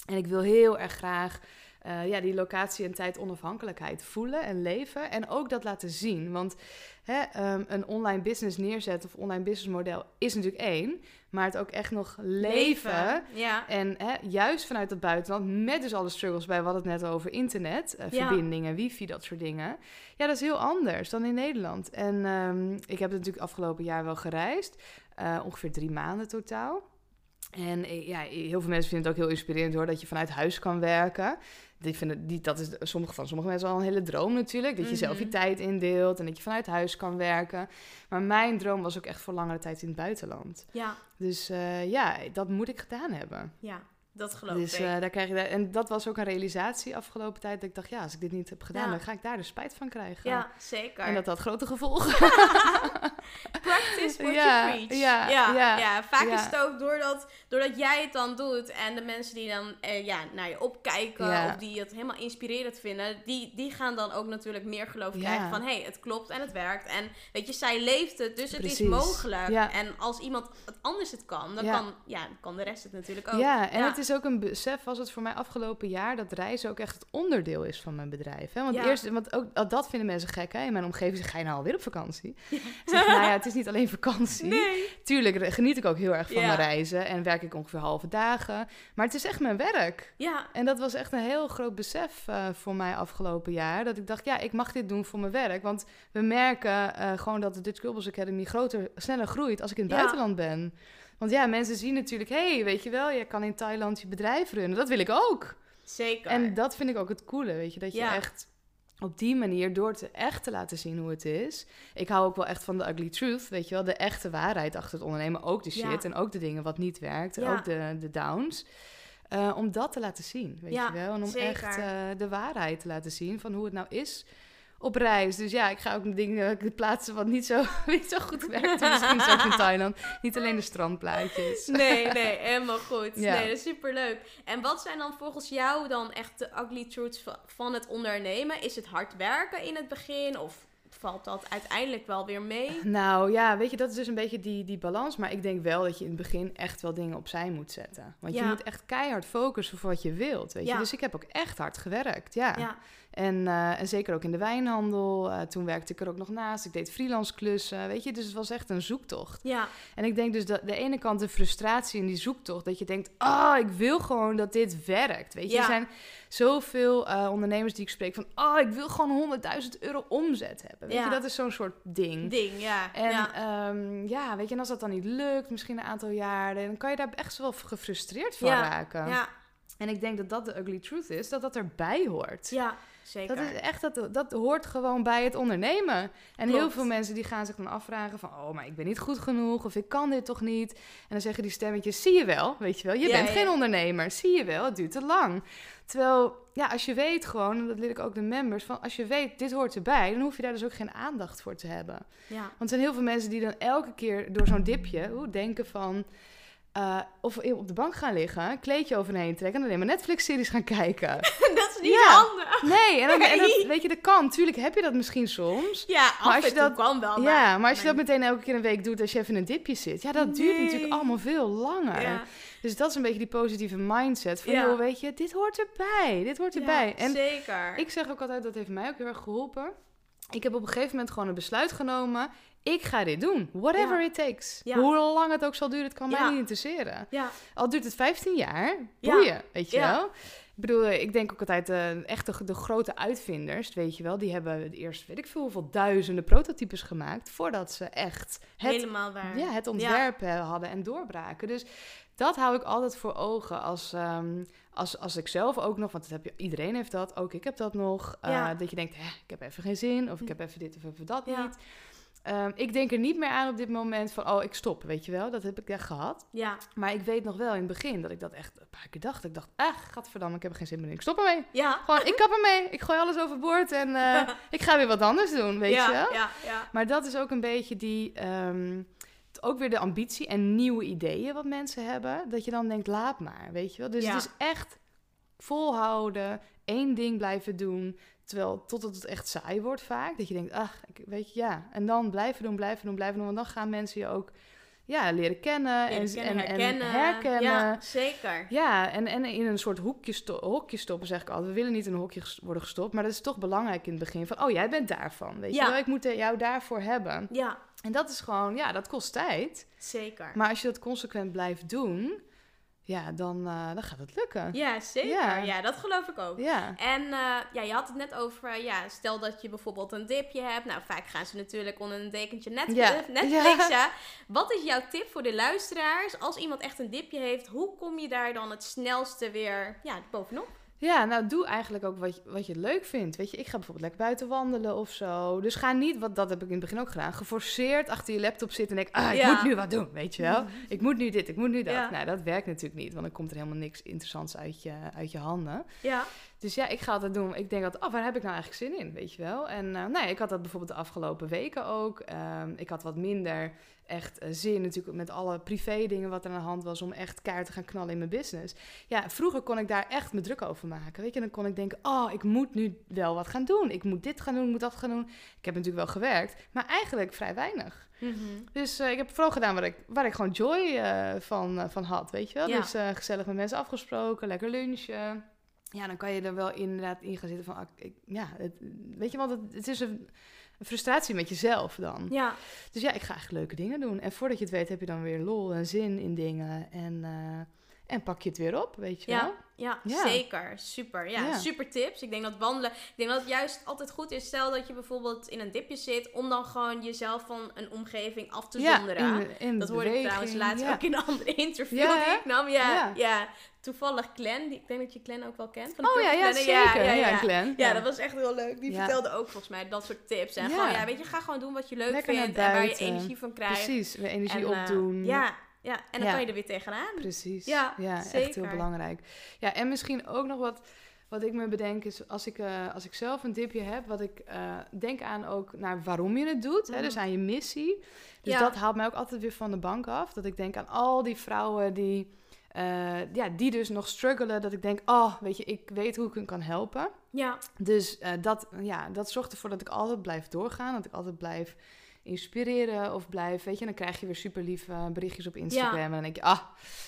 En ik wil heel erg graag eh, ja, die locatie en tijd onafhankelijkheid voelen en leven. En ook dat laten zien. Want hè, ehm, een online business neerzetten of online business model is natuurlijk één. Maar het ook echt nog leven. Ja, En hè, juist vanuit het buitenland, met dus alle struggles bij, hadden het net over internet, eh, Ja. verbindingen, wifi, dat soort dingen. Ja, dat is heel anders dan in Nederland. En ehm, ik heb natuurlijk afgelopen jaar wel gereisd, eh, ongeveer drie maanden totaal. En ja, heel veel mensen vinden het ook heel inspirerend hoor, dat je vanuit huis kan werken. Die vinden, die, dat is sommige, van sommige mensen al een hele droom natuurlijk. Dat je zelf je Mhm. tijd indeelt en dat je vanuit huis kan werken. Maar mijn droom was ook echt voor langere tijd in het buitenland. ja, Dus eh, ja, dat moet ik gedaan hebben. ja, dat geloof Dus ik. eh, daar krijg je daar, en dat was ook een realisatie afgelopen tijd. Dat ik dacht, ja, als ik dit niet heb gedaan, Ja. dan ga ik daar de spijt van krijgen. ja, zeker. En dat had grote gevolgen. Practice what Ja, you preach. ja, ja, ja, vaak is het ook doordat, doordat jij het dan doet en de mensen die dan eh, ja, naar je opkijken of die het helemaal inspirerend vinden, die, die gaan dan ook natuurlijk meer geloof krijgen van hé, hey, het klopt en het werkt. En weet je, zij leeft het, dus het is mogelijk. En als iemand het anders het kan, dan kan, ja, kan de rest het natuurlijk ook. Ja, en het is ook een besef, was het voor mij afgelopen jaar, dat reizen ook echt het onderdeel is van mijn bedrijf. Hè? Want Ja. eerst, want ook dat vinden mensen gek, hè? In mijn omgeving zeg, ga je nou alweer op vakantie? Zeg, nou ja, het is niet alleen vakantie. Nee. Tuurlijk geniet ik ook heel erg van Ja. mijn reizen en werk ik ongeveer halve dagen. Maar het is echt mijn werk. Ja, En dat was echt een heel groot besef eh, voor mij afgelopen jaar. Dat ik dacht, ja, ik mag dit doen voor mijn werk. Want we merken eh, gewoon dat de Dutch Girls Academy groter, sneller groeit als ik in het Ja. buitenland ben. Want ja, mensen zien natuurlijk, hé, hey, weet je wel, je kan in Thailand je bedrijf runnen. Dat wil ik ook. zeker. En dat vind ik ook het coole, weet je. Dat je Ja. echt op die manier, door te echt te laten zien hoe het is. Ik hou ook wel echt van de ugly truth, weet je wel. De echte waarheid achter het ondernemen. Ook de shit Ja. en ook de dingen wat niet werkt. En Ja. ook de, de downs. Eh, om dat te laten zien, weet je wel. En om zeker. echt eh, de waarheid te laten zien van hoe het nou is op reis. Dus ja, ik ga ook dingen plaatsen wat niet zo, niet zo goed werkt. Misschien zelfs in Thailand. Niet alleen de strandplaatjes. Nee, nee, helemaal goed. Ja. Nee, dat is superleuk. En wat zijn dan volgens jou dan echt de ugly truths va- van het ondernemen? Is het hard werken in het begin of valt dat uiteindelijk wel weer mee? Nou ja, weet je, dat is dus een beetje die, die balans. Maar ik denk wel dat je in het begin echt wel dingen opzij moet zetten. Want je moet echt keihard focussen voor wat je wilt, weet je. Ja. Dus ik heb ook echt hard gewerkt, ja. En, eh, en zeker ook in de wijnhandel. Eh, toen werkte ik er ook nog naast. Ik deed freelance klussen, weet je. Dus het was echt een zoektocht. ja, En ik denk dus dat de ene kant de frustratie in die zoektocht. Dat je denkt, ah, ik wil gewoon dat dit werkt. Weet je, Ja. er zijn zoveel eh, ondernemers die ik spreek van... ah, ik wil gewoon 100.000 euro omzet hebben. Weet Ja. je, dat is zo'n soort ding. ding, ja. En ja. ja. ja, weet je, en als dat dan niet lukt, misschien een aantal jaren... dan kan je daar echt wel gefrustreerd van raken. ja, En ik denk dat dat de ugly truth is, dat dat erbij hoort. ja, zeker. Dat is echt, dat, dat hoort gewoon bij het ondernemen. En heel veel mensen die gaan zich dan afvragen van... oh, maar ik ben niet goed genoeg of ik kan dit toch niet. En dan zeggen die stemmetjes, zie je wel, weet je wel. Je Ja, bent ja. geen ondernemer, zie je wel, het duurt te lang. Terwijl, ja, als je weet gewoon, en dat leer ik ook de members... van als je weet, dit hoort erbij, dan hoef je daar dus ook geen aandacht voor te hebben. ja. Want er zijn heel veel mensen die dan elke keer door zo'n dipje oeh, denken van... eh, of op de bank gaan liggen, een kleedje overheen trekken... en alleen maar Netflix-series gaan kijken. dat is niet Ja. handig. Nee, en, dan, en dat- weet je, dat kan. Tuurlijk heb je dat misschien soms. Ja, af als je dat- kan wel. ja, maar als je dat maar- meteen elke keer een week doet als je even in een dipje zit... ja, dat duurt natuurlijk allemaal veel langer. Ja, Dus dat is een beetje die positieve mindset van... Ja. joh, weet je, dit hoort erbij, dit hoort erbij. En zeker. ik zeg ook altijd, dat heeft mij ook heel erg geholpen. Ik heb op een gegeven moment gewoon een besluit genomen... ik ga dit doen, whatever Ja. it takes. Ja. Hoe lang het ook zal duren, het kan mij niet interesseren. ja, Al duurt het 15 jaar, Ja. boeien, weet je wel. Ik bedoel, ik denk ook altijd, eh echt de, de grote uitvinders, weet je wel, die hebben eerst, weet ik veel, hoeveel duizenden prototypes gemaakt voordat ze echt het, helemaal waar. ja, het ontwerp eh, hadden en doorbraken. Dus dat hou ik altijd voor ogen als, ehm, als, als ik zelf ook nog, want dat heb je, iedereen heeft dat, ook ik heb dat nog, eh, Ja. dat je denkt, ik heb even geen zin of ik heb even dit of even dat Ja. niet. Ehm, ik denk er niet meer aan op dit moment van, oh, ik stop, weet je wel. Dat heb ik echt gehad. Ja, Maar ik weet nog wel in het begin dat ik dat echt een paar keer dacht. Ik dacht, ah, gadverdamme, ik heb er geen zin meer in. Ik stop ermee. ja. Gewoon, ik kap ermee. Ik gooi alles overboord en eh, ik ga weer wat anders doen, weet ja, je wel. Ja, ja. Maar dat is ook een beetje die... ehm, ook weer de ambitie en nieuwe ideeën wat mensen hebben. Dat je dan denkt, laat maar, weet je wel. Dus Ja. het is echt volhouden, één ding blijven doen... Terwijl totdat het echt saai wordt vaak. Dat je denkt, ach, ik, weet je, ja. En dan blijven doen, blijven doen, blijven doen. Want dan gaan mensen je ook ja, leren kennen, Leren en, kennen, en, en herkennen. Ja, zeker. Ja, en, en in een soort hoekje, sto hokje stoppen, zeg ik altijd. We willen niet in een hokje ges- worden gestopt, maar dat is toch belangrijk in het begin. Van, oh, jij bent daarvan, weet Ja. je wel? Ik moet jou daarvoor hebben. Ja, En dat is gewoon, ja, dat kost tijd. zeker. Maar als je dat consequent blijft doen, ja, dan, eh, dan gaat het lukken. Ja, zeker. Ja. Ja, dat geloof ik ook. Ja, En eh, ja, je had het net over, eh, ja, stel dat je bijvoorbeeld een dipje hebt. Nou, vaak gaan ze natuurlijk onder een dekentje net Ja. Netflixen. Wat is jouw tip voor de luisteraars? Als iemand echt een dipje heeft, hoe kom je daar dan het snelste weer ja, bovenop? Ja, nou doe eigenlijk ook wat je, wat je leuk vindt. Weet je, ik ga bijvoorbeeld lekker buiten wandelen of zo. Dus ga niet, wat dat heb ik in het begin ook gedaan, geforceerd achter je laptop zitten en denk, ah, ik Ja. moet nu wat doen, weet je wel. Ik moet nu dit, ik moet nu dat. Ja. Nou, dat werkt natuurlijk niet, want dan komt er helemaal niks interessants uit je, uit je handen. Ja, Dus ja, ik ga altijd doen. Ik denk altijd, oh, waar heb ik nou eigenlijk zin in, weet je wel. En eh, nou ja, ik had dat bijvoorbeeld de afgelopen weken ook. Ehm, ik had wat minder echt eh, zin natuurlijk met alle privé dingen wat er aan de hand was... om echt kaart te gaan knallen in mijn business. Ja, vroeger kon ik daar echt me druk over maken, weet je. Dan kon ik denken, oh, ik moet nu wel wat gaan doen. Ik moet dit gaan doen, ik moet dat gaan doen. Ik heb natuurlijk wel gewerkt, maar eigenlijk vrij weinig. Mhm. Dus eh, ik heb vooral gedaan waar ik, waar ik gewoon joy van, van had, weet je wel. Ja. Dus gezellig met mensen afgesproken, lekker lunchen. Ja, dan kan je er wel inderdaad in gaan zitten van... ah, ik, ja, het, weet je, want het, het is een, een frustratie met jezelf dan. ja, Dus ja, ik ga echt leuke dingen doen. En voordat je het weet heb je dan weer lol en zin in dingen. En, eh, en pak je het weer op, weet je wel. ja, ja, Ja. zeker. Super. Ja, Ja. super tips. Ik denk dat wandelen, ik denk dat het juist altijd goed is. Stel dat je bijvoorbeeld in een dipje zit, om dan gewoon jezelf van een omgeving af te zonderen. in, in Dat hoorde ik trouwens laatst ja. ook in een andere interview Ja, die ik nam. Ja, ja. Ja. toevallig Glenn. Die, ik denk dat je Glenn ook wel kent. Van de Oh ja, ja, zeker. Ja, Glenn. Ja, dat was echt heel leuk. Die Ja. vertelde ook volgens mij dat soort tips. En Ja. gewoon, ja, weet je, ga gewoon doen wat je leuk Lekker vindt. En waar je energie van krijgt. Precies, weer energie En, eh, opdoen. ja, ja, en dan Ja. kan je er weer tegenaan. Precies. Ja, echt zeker. heel belangrijk. Ja, en misschien ook nog wat, wat ik me bedenk is als ik, eh, als ik zelf een dipje heb, wat ik eh, denk aan ook naar waarom je het doet. Hè, Mhm. dus aan je missie. Dus Ja. dat haalt mij ook altijd weer van de bank af. Dat ik denk aan al die vrouwen die eh, ja, die dus nog struggelen. Dat ik denk, oh, weet je, ik weet hoe ik hun kan helpen. Ja. Dus dat, ja, dat zorgt ervoor dat ik altijd blijf doorgaan. Dat ik altijd blijf inspireren of blijf, weet je, dan krijg je weer super lieve berichtjes op Instagram en dan denk je, ah,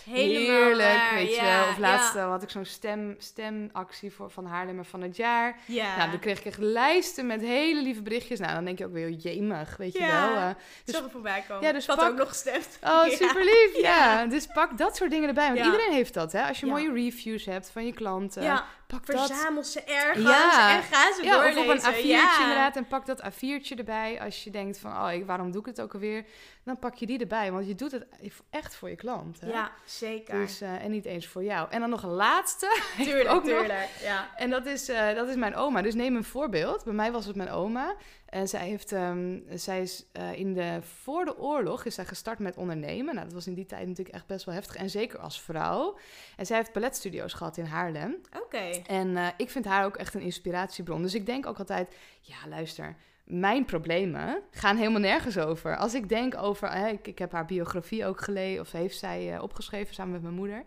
Helemaal heerlijk, waar, weet je. ja, Of laatst ja. eh, had ik zo'n stem, stemactie voor van Haarlemmer van het jaar. Ja. Nou, dan kreeg ik echt lijsten met hele lieve berichtjes. Nou, dan denk je ook weer, jemig, weet je wel. eh. dus, dus- er voorbij komen. Ja, dus Ik had pak- ook nog gestemd. Oh, super lief. Ja. Dus pak dat soort dingen erbij. Want iedereen heeft dat, hè. Als je mooie reviews hebt van je klanten, Pak dat. verzamel ze ergens Ja. en ga ze Ja, of doorlezen. op een A4'tje ja. inderdaad. En pak dat A4'tje erbij. Als je denkt van, oh, ik, waarom doe ik het ook alweer? Dan pak je die erbij. Want je doet het echt voor je klant. Hè? Ja, zeker. Dus, eh, en niet eens voor jou. En dan nog een laatste. tuurlijk, ook nog. tuurlijk. Ja. En dat is, eh, dat is mijn oma. Dus neem een voorbeeld. Bij mij was het mijn oma. En zij, heeft, ehm, zij is eh, in de, voor de oorlog is zij gestart met ondernemen. Nou, dat was in die tijd natuurlijk echt best wel heftig. En zeker als vrouw. En zij heeft balletstudio's gehad in Haarlem. Oké. En ik vind haar ook echt een inspiratiebron. Dus ik denk ook altijd, ja, luister, mijn problemen gaan helemaal nergens over. Als ik denk over, hè, ik, ik heb haar biografie ook gelezen, of heeft zij eh, opgeschreven samen met mijn moeder.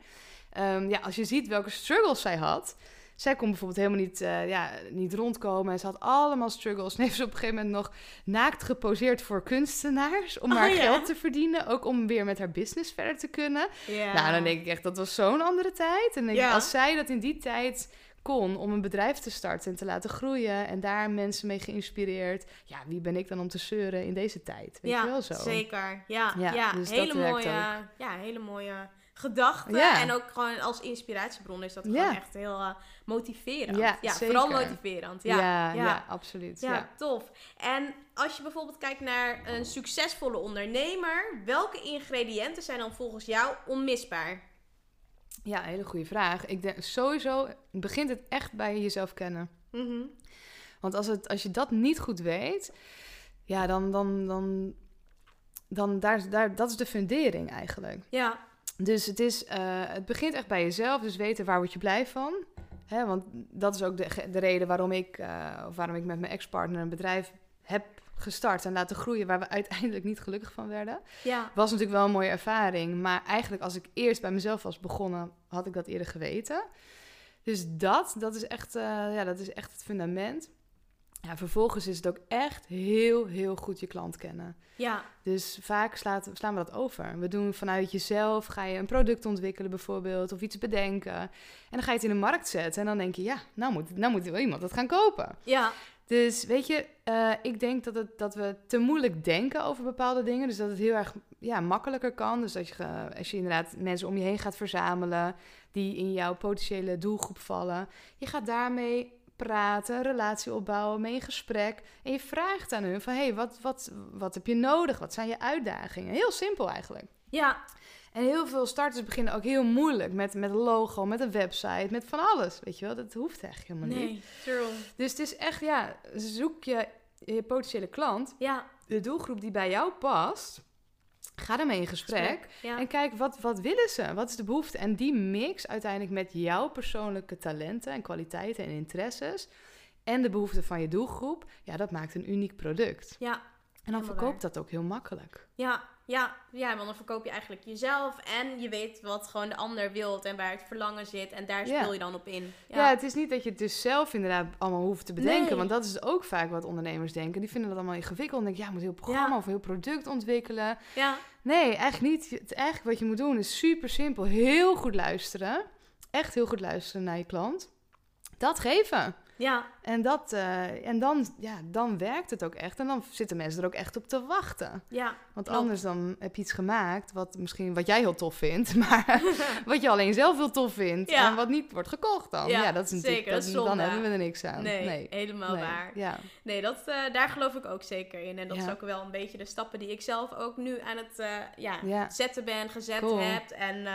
Ehm, ja, als je ziet welke struggles zij had. Zij kon bijvoorbeeld helemaal niet, eh, ja, niet rondkomen. En ze had allemaal struggles. En heeft ze op een gegeven moment nog naakt geposeerd voor kunstenaars. Om Oh, haar ja. geld te verdienen. Ook om weer met haar business verder te kunnen. Ja. Nou, dan denk ik echt, dat was zo'n andere tijd. En denk ik, als zij dat in die tijd kon om een bedrijf te starten en te laten groeien en daar mensen mee geïnspireerd, ja, wie ben ik dan om te zeuren in deze tijd? Weet ja, je wel zo? zeker. Ja, Ja, ja, dus hele, mooie, ja hele mooie gedachten. Ja. En ook gewoon als inspiratiebron is dat Ja. gewoon echt heel eh, motiverend. Ja, vooral zeker. motiverend. Ja, Ja, ja, ja. absoluut. Ja, Ja. tof. En als je bijvoorbeeld kijkt naar een succesvolle ondernemer, welke ingrediënten zijn dan volgens jou onmisbaar? Ja, hele goede vraag. Ik denk sowieso begint het echt bij jezelf kennen. Mhm. Want als, het, als je dat niet goed weet, ja, dan, dan, dan, dan daar, daar, dat is de fundering eigenlijk. Ja, Dus het, is, eh, het begint echt bij jezelf. Dus weten waar word je blij van. Hè, want dat is ook de, de reden waarom ik, eh, of waarom ik met mijn ex-partner een bedrijf heb gestart en laten groeien, waar we uiteindelijk niet gelukkig van werden. ja, Was natuurlijk wel een mooie ervaring. Maar eigenlijk als ik eerst bij mezelf was begonnen, had ik dat eerder geweten. Dus dat, dat is echt, eh, ja, dat is echt het fundament. Ja, vervolgens is het ook echt heel, heel goed je klant kennen. ja, Dus vaak slaat, slaan we dat over. We doen vanuit jezelf, ga je een product ontwikkelen bijvoorbeeld, of iets bedenken. En dan ga je het in de markt zetten en dan denk je, ja, nou moet, nou moet wel iemand dat gaan kopen. ja, Dus weet je, eh, ik denk dat, het, dat we te moeilijk denken over bepaalde dingen. Dus dat het heel erg ja, makkelijker kan. Dus dat je, als je inderdaad mensen om je heen gaat verzamelen die in jouw potentiële doelgroep vallen. Je gaat daarmee praten, relatie opbouwen, mee in gesprek. En je vraagt aan hun van, hé, hey, wat, wat, wat heb je nodig? Wat zijn je uitdagingen? Heel simpel eigenlijk. ja, En heel veel starters beginnen ook heel moeilijk met, met een logo, met een website, met van alles. Weet je wel, dat hoeft eigenlijk helemaal niet. nee, true. Dus het is echt, ja, zoek je, je potentiële klant, Ja, de doelgroep die bij jou past. Ga ermee in gesprek. Ja, En kijk, wat, wat willen ze? Wat is de behoefte? En die mix uiteindelijk met jouw persoonlijke talenten en kwaliteiten en interesses. En de behoeften van je doelgroep. Ja, dat maakt een uniek product. ja, En dan verkoopt dat ook heel makkelijk. ja, ja, ja, want dan verkoop je eigenlijk jezelf en je weet wat gewoon de ander wilt en waar het verlangen zit en daar Ja. speel je dan op in. Ja. het is niet dat je het dus zelf inderdaad allemaal hoeft te bedenken. Nee. Want dat is ook vaak wat ondernemers denken. Die vinden dat allemaal ingewikkeld. En denken, ja, je moet heel programma Ja. of heel product ontwikkelen. ja, Nee, eigenlijk niet. Het, eigenlijk wat je moet doen is super simpel. Heel goed luisteren. Echt heel goed luisteren naar je klant. Dat geven. Ja, En, dat, eh, en dan, ja, dan werkt het ook echt. En dan zitten mensen er ook echt op te wachten. ja, Want Klopt. anders dan heb je iets gemaakt wat misschien wat jij heel tof vindt, maar wat je alleen zelf heel tof vindt Ja. en wat niet wordt gekocht dan. Ja, Ja, dat is natuurlijk zeker, dat is dan hebben we er niks aan. nee, helemaal Nee, waar. Ja. Nee, dat, eh, daar geloof ik ook zeker in. En dat is ook wel een beetje de stappen die ik zelf ook nu aan het eh, ja, zetten ben, gezet Cool. heb. En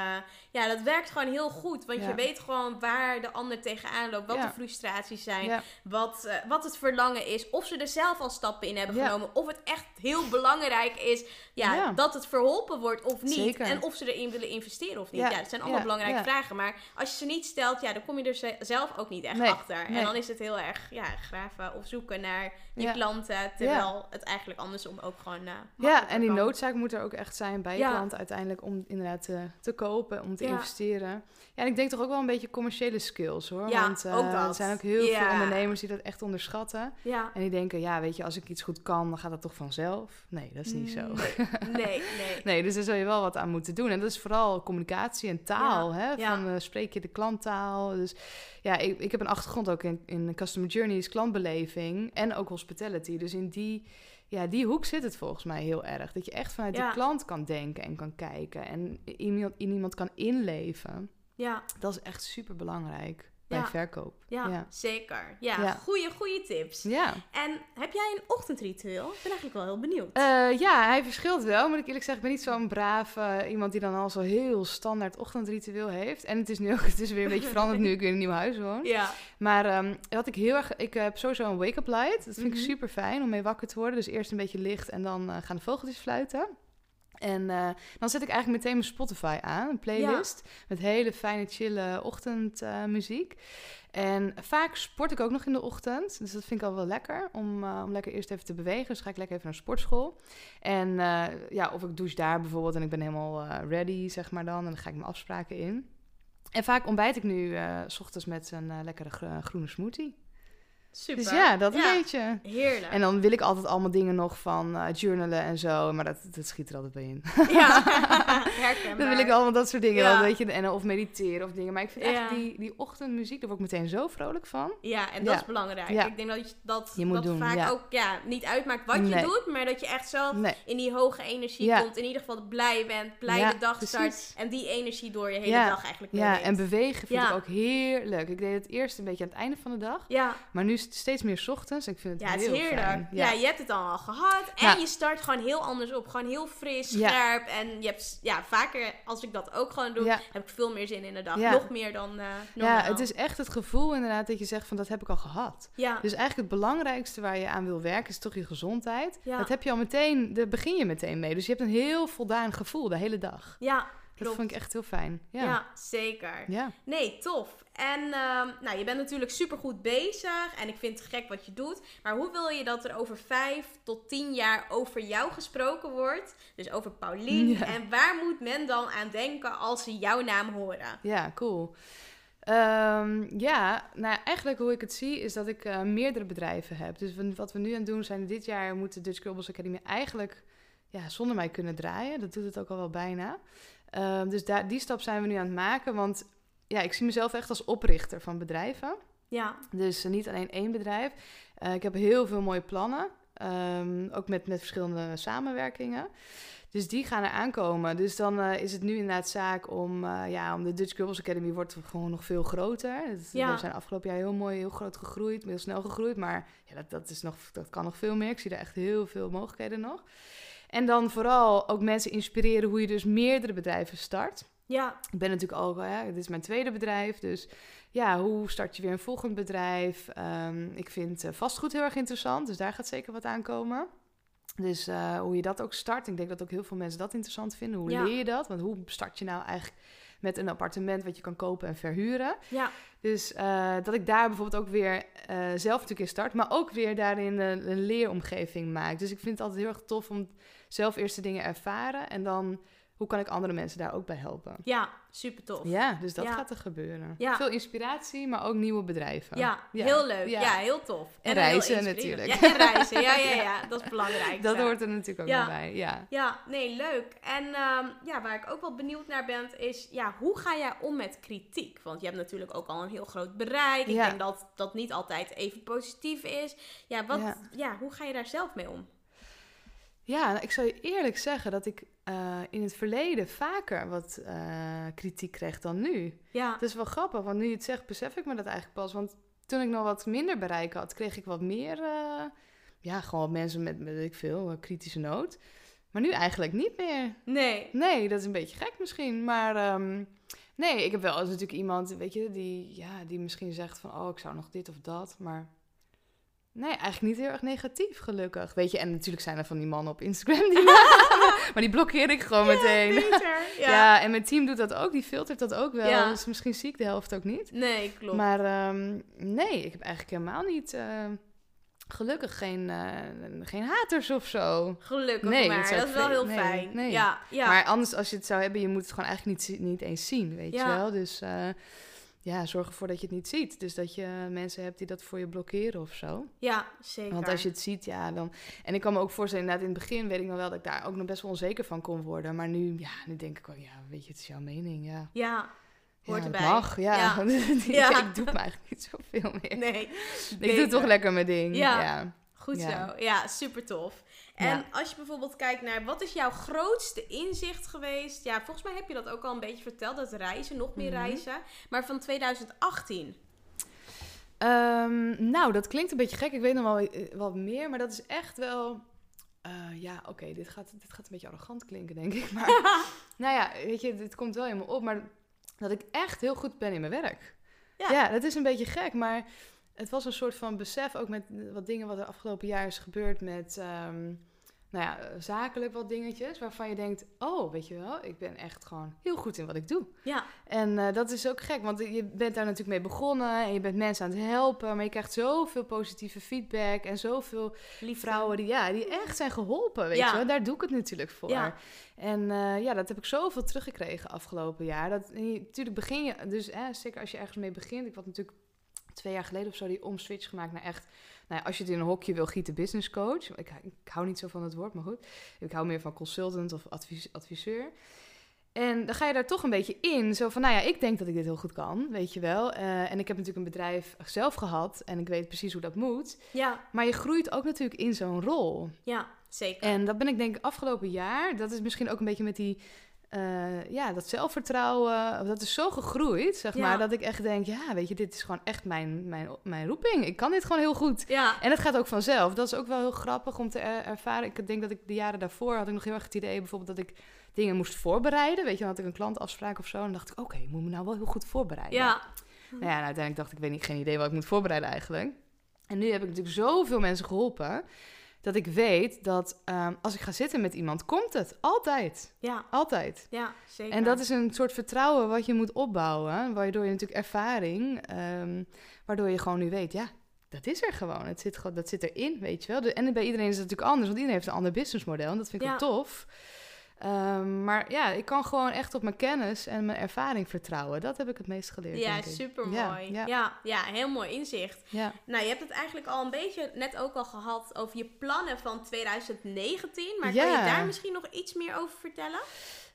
ja, dat werkt gewoon heel goed. Want Ja. je weet gewoon waar de ander tegenaan loopt, wat Ja. de frustraties zijn. Wat, eh, wat het verlangen is. Of ze er zelf al stappen in hebben genomen. Of het echt heel belangrijk is ja, Ja. dat het verholpen wordt of niet. Zeker. En of ze erin willen investeren of niet. Ja. Ja, dat zijn allemaal belangrijke vragen. Maar als je ze niet stelt, ja, dan kom je er ze- zelf ook niet echt Nee. achter. En dan is het heel erg ja, graven of zoeken naar je klanten. Terwijl het eigenlijk andersom ook gewoon eh, Ja, en die kan. noodzaak moet er ook echt zijn bij je klant uiteindelijk om inderdaad te, te kopen, om te investeren. Ja, en ik denk toch ook wel een beetje commerciële skills hoor. Want eh, ook dat. er zijn ook heel veel ondernemers die dat echt onderschatten. Ja. En die denken, ja, weet je, als ik iets goed kan, dan gaat dat toch vanzelf? Nee, dat is niet zo. Nee, nee. nee. Dus daar zul je wel wat aan moeten doen. En dat is vooral communicatie en taal. Ja, Hè? ja. Van eh, spreek je de klanttaal. Dus ja, ik, ik heb een achtergrond ook in, in customer journeys, klantbeleving en ook hospitality. Dus in die, ja, die hoek zit het volgens mij heel erg. Dat je echt vanuit Ja. de klant kan denken en kan kijken. En iemand, in iemand kan inleven. Ja, Dat is echt super belangrijk bij Ja. verkoop. ja, Ja. zeker. Ja, Ja. goede, goede tips. Ja. En heb jij een ochtendritueel? Ik ben eigenlijk wel heel benieuwd. Eh, ja, hij verschilt wel, moet ik eerlijk zeggen. Ik ben niet zo'n braaf eh, iemand die dan al zo heel standaard ochtendritueel heeft. En het is nu ook, het is weer een beetje veranderd nu ik weer in een nieuw huis woon. ja. Maar ehm, wat ik heel erg, ik heb sowieso een wake-up light. Dat vind Mhm. ik super fijn om mee wakker te worden. Dus eerst een beetje licht en dan eh, gaan de vogeltjes fluiten. En eh, dan zet ik eigenlijk meteen mijn Spotify aan, een playlist. Met hele fijne, chille ochtendmuziek. en vaak sport ik ook nog in de ochtend. Dus dat vind ik al wel lekker. Om, eh, om lekker eerst even te bewegen. Dus ga ik lekker even naar sportschool. En eh, ja, of ik douche daar bijvoorbeeld. En ik ben helemaal eh, ready, zeg maar dan. En dan ga ik mijn afspraken in. En vaak ontbijt ik nu eh, s ochtends met een eh, lekkere gro- groene smoothie. Super. Dus ja, dat een Ja. beetje. Heerlijk. En dan wil ik altijd allemaal dingen nog van eh, journalen en zo. Maar dat, dat schiet er altijd bij in. Ja, herkenbaar. Dan wil ik allemaal dat soort dingen. Ja. Dan weet je, en, of mediteren of dingen. Maar ik vind echt die, die ochtendmuziek, daar word ik meteen zo vrolijk van. Ja, en dat is belangrijk. Ik denk dat je dat, Je moet dat doen, vaak ja. ook ja, niet uitmaakt wat je doet, maar dat je echt zelf Nee. in die hoge energie komt. In ieder geval blij bent, blij de dag precies. start en die energie door je hele dag eigenlijk Ja, en bewegen vind ik ook heerlijk. Ik deed het eerst een beetje aan het einde van de dag. ja, Maar nu steeds meer 's ochtends. Ik vind het ja, het is heel heerlijk. fijn. Ja. je hebt het dan al gehad en Ja. je start gewoon heel anders op. Gewoon heel fris, scherp. En je hebt ja, vaker, als ik dat ook gewoon doe, heb ik veel meer zin in de dag. Nog meer dan eh normaal. Ja, het is echt het gevoel inderdaad dat je zegt van dat heb ik al gehad. Ja, Dus eigenlijk het belangrijkste waar je aan wil werken is toch je gezondheid. Ja. Dat heb je al meteen, daar begin je meteen mee. Dus je hebt een heel voldaan gevoel de hele dag. ja, Dat vind ik echt heel fijn. ja. Ja. zeker. ja. Nee, tof. En ehm, nou, je bent natuurlijk supergoed bezig en ik vind het gek wat je doet. Maar hoe wil je dat er over vijf tot tien jaar over jou gesproken wordt? Dus over Paulien. Ja. En waar moet men dan aan denken als ze jouw naam horen? Ja, cool. Ehm, ja, nou eigenlijk hoe ik het zie is dat ik eh, meerdere bedrijven heb. Dus wat we nu aan het doen zijn dit jaar moet de Dutch Academy eigenlijk ja, zonder mij kunnen draaien. Dat doet het ook al wel bijna. Ehm, dus daar, die stap zijn we nu aan het maken. Want ja, ik zie mezelf echt als oprichter van bedrijven. Ja, Dus niet alleen één bedrijf. Eh, ik heb heel veel mooie plannen. Ehm, ook met, met verschillende samenwerkingen. Dus die gaan er aankomen. Dus dan eh, is het nu inderdaad zaak om... eh, ja, om de Dutch Girls Academy wordt gewoon nog veel groter. Het- Ja. We zijn afgelopen jaar heel mooi, heel groot gegroeid. Heel snel gegroeid. Maar ja, dat, dat, is nog, dat kan nog veel meer. Ik zie daar echt heel veel mogelijkheden nog. En dan vooral ook mensen inspireren hoe je dus meerdere bedrijven start. ja, Ik ben natuurlijk al, hè, dit is mijn tweede bedrijf, dus ja, hoe start je weer een volgend bedrijf? Ehm, ik vind eh, vastgoed heel erg interessant, dus daar gaat zeker wat aankomen. Dus eh, hoe je dat ook start, ik denk dat ook heel veel mensen dat interessant vinden. Hoe Ja. leer je dat? Want hoe start je nou eigenlijk met een appartement wat je kan kopen en verhuren? ja, Dus eh, dat ik daar bijvoorbeeld ook weer zelf natuurlijk in start, maar ook weer daarin een, een leeromgeving maak. Dus ik vind het altijd heel erg tof om zelf eerst de dingen ervaren en dan hoe kan ik andere mensen daar ook bij helpen. ja, super tof. Ja, dus dat Ja. gaat er gebeuren. Ja. Veel inspiratie, maar ook nieuwe bedrijven. Ja, Ja. heel leuk. Ja. Heel tof. En reizen natuurlijk. Ja, en reizen. Ja, ja, Ja. Dat is belangrijk. Dat hoort er natuurlijk ook bij. Ja. Ja, nee, leuk. En ehm, ja, waar ik ook wel benieuwd naar ben, is ja, hoe ga jij om met kritiek? Want je hebt natuurlijk ook al een heel groot bereik. Ik denk dat dat niet altijd even positief is. Ja, wat. Ja. hoe ga je daar zelf mee om? Ja, nou, ik zal je eerlijk zeggen dat ik eh, in het verleden vaker wat eh, kritiek kreeg dan nu. Ja, Dat is wel grappig, want nu je het zegt, besef ik me dat eigenlijk pas. Want toen ik nog wat minder bereik had, kreeg ik wat meer, eh, ja, gewoon mensen met, met weet ik veel, kritische noot. Maar nu eigenlijk niet meer. Nee. Nee, dat is een beetje gek misschien. Maar ehm, nee, ik heb wel eens natuurlijk iemand, weet je, die, ja, die misschien zegt van... oh, ik zou nog dit of dat, maar... Nee, eigenlijk niet heel erg negatief, gelukkig. Weet je, en natuurlijk zijn er van die mannen op Instagram die... maar die blokkeer ik gewoon meteen. Beter. Ja. Ja. en mijn team doet dat ook. Die filtert dat ook wel. Ja. Dus misschien zie ik de helft ook niet. Nee, klopt. Maar ehm, nee, ik heb eigenlijk helemaal niet... eh, gelukkig geen, eh, geen haters of zo. Gelukkig Nee, maar. dat is wel heel nee, fijn. nee. Ja, ja. Maar anders, als je het zou hebben, je moet het gewoon eigenlijk niet, niet eens zien, weet je wel. Dus eh, ja, zorg ervoor dat je het niet ziet. Dus dat je mensen hebt die dat voor je blokkeren of zo. ja, zeker. Want als je het ziet, ja, dan... En ik kan me ook voorstellen, inderdaad, in het begin weet ik nog wel dat ik daar ook nog best wel onzeker van kon worden. Maar nu, ja, nu denk ik wel, ja, weet je, het is jouw mening, ja. Ja, hoort ja, erbij. mag, ja. Ja. ik doe me eigenlijk niet zoveel meer. Nee. ik doe toch lekker mijn ding. Ja. Goed zo. Ja, super tof. En Ja. als je bijvoorbeeld kijkt naar wat is jouw grootste inzicht geweest? Ja, volgens mij heb je dat ook al een beetje verteld, dat reizen, nog meer Mhm. reizen. Maar van 2018. Ehm, nou, dat klinkt een beetje gek. Ik weet nog wel eh, wat meer, maar dat is echt wel... eh, ja, oké, dit, gaat, dit gaat een beetje arrogant klinken, denk ik. Maar nou ja, weet je, dit komt wel in me op. Maar dat ik echt heel goed ben in mijn werk. Ja. Ja, dat is een beetje gek, maar het was een soort van besef ook met wat dingen wat er afgelopen jaar is gebeurd met, ehm, nou ja, zakelijk wat dingetjes waarvan je denkt, oh, weet je wel, ik ben echt gewoon heel goed in wat ik doe. Ja, En eh, dat is ook gek, want je bent daar natuurlijk mee begonnen en je bent mensen aan het helpen, maar je krijgt zoveel positieve feedback en zoveel lief vrouwen die, ja, die echt zijn geholpen, weet Ja. je wel. Daar doe ik het natuurlijk voor. Ja. En eh, ja, dat heb ik zoveel teruggekregen afgelopen jaar. Dat, natuurlijk begin je, dus hè, zeker als je ergens mee begint. Ik had natuurlijk twee jaar geleden of zo die omswitch gemaakt naar echt... Nou ja, als je het in een hokje wil gieten, business coach. Ik, ik hou niet zo van het woord, maar goed. Ik hou meer van consultant of advis, adviseur. En dan ga je daar toch een beetje in. Zo van, nou ja, ik denk dat ik dit heel goed kan, weet je wel. Eh, en ik heb natuurlijk een bedrijf zelf gehad en ik weet precies hoe dat moet. Ja, Maar je groeit ook natuurlijk in zo'n rol. ja, zeker. En dat ben ik denk ik afgelopen jaar, dat is misschien ook een beetje met die, eh, ja, dat zelfvertrouwen, dat is zo gegroeid, zeg Ja. maar, dat ik echt denk, ja, weet je, dit is gewoon echt mijn, mijn, mijn roeping. Ik kan dit gewoon heel goed. Ja, En het gaat ook vanzelf. Dat is ook wel heel grappig om te er- ervaren. Ik denk dat ik de jaren daarvoor had ik nog heel erg het idee, bijvoorbeeld dat ik dingen moest voorbereiden. Weet je, dan had ik een klantafspraak of zo. En dan dacht ik, oké, ik moet me nou wel heel goed voorbereiden. ja, Nou ja, en uiteindelijk dacht ik, ik weet niet, geen idee wat ik moet voorbereiden eigenlijk. En nu heb ik natuurlijk zoveel mensen geholpen, dat ik weet dat ehm, als ik ga zitten met iemand, komt het. Altijd. ja, Altijd. ja, zeker. En dat is een soort vertrouwen wat je moet opbouwen, waardoor je natuurlijk ervaring, ehm, waardoor je gewoon nu weet, ja, dat is er gewoon. Het zit, gewoon- dat zit erin, weet je wel. En bij iedereen is het natuurlijk anders, want iedereen heeft een ander businessmodel. En dat vind ik Ja. ook tof. Ehm, maar ja, ik kan gewoon echt op mijn kennis en mijn ervaring vertrouwen. Dat heb ik het meest geleerd. Ja, super mooi. Ja, Ja, ja. ja. heel mooi inzicht. Ja. Nou, je hebt het eigenlijk al een beetje net ook al gehad over je plannen van 2019. Maar kan je daar misschien nog iets meer over vertellen?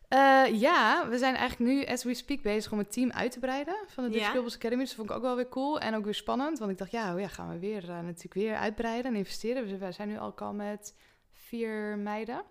Eh, ja, we zijn eigenlijk nu, as we speak, bezig om het team uit te breiden van de. Dutch Pupils Academy. Dus dat vond ik ook wel weer cool en ook weer spannend. Want ik dacht, ja, oh ja gaan we weer, eh, natuurlijk weer uitbreiden en investeren. Dus we zijn nu al al met vier meiden.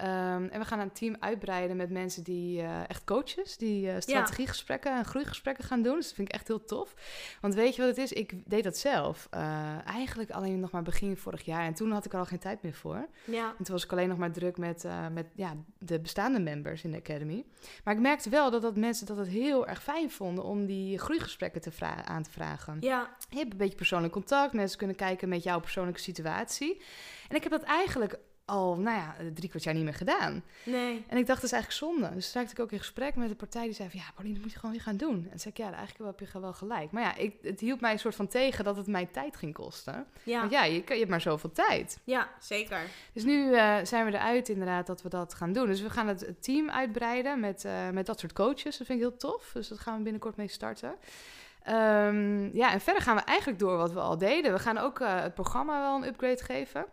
Ehm, en we gaan een team uitbreiden met mensen die eh, echt coaches, die eh, strategiegesprekken en groeigesprekken gaan doen. Dus dat vind ik echt heel tof. Want weet je wat het is? Ik deed dat zelf. eh, eigenlijk alleen nog maar begin vorig jaar. En toen had ik er al geen tijd meer voor. Ja, En toen was ik alleen nog maar druk met, met ja, de bestaande members in de Academy. Maar ik merkte wel dat, dat mensen dat het heel erg fijn vonden om die groeigesprekken te aan te vragen. ja, Je hebt een beetje persoonlijk contact, mensen kunnen kijken met jouw persoonlijke situatie. En ik heb dat eigenlijk al, nou ja, drie kwart jaar niet meer gedaan. nee. En ik dacht, dat is eigenlijk zonde. Dus raakte ik ook in gesprek met de partij die zei van... ja, Pauline, dat moet je gewoon weer gaan doen. En toen zei ik, ja, eigenlijk heb je wel gelijk. Maar ja, ik, het hield mij een soort van tegen dat het mij tijd ging kosten. Ja, Want ja, je, hebt maar zoveel tijd. ja, zeker. Dus nu eh, zijn we eruit inderdaad dat we dat gaan doen. Dus we gaan het team uitbreiden met, eh, met dat soort coaches. Dat vind ik heel tof. Dus dat gaan we binnenkort mee starten. Ehm, ja, en verder gaan we eigenlijk door wat we al deden. We gaan ook eh, het programma wel een upgrade geven.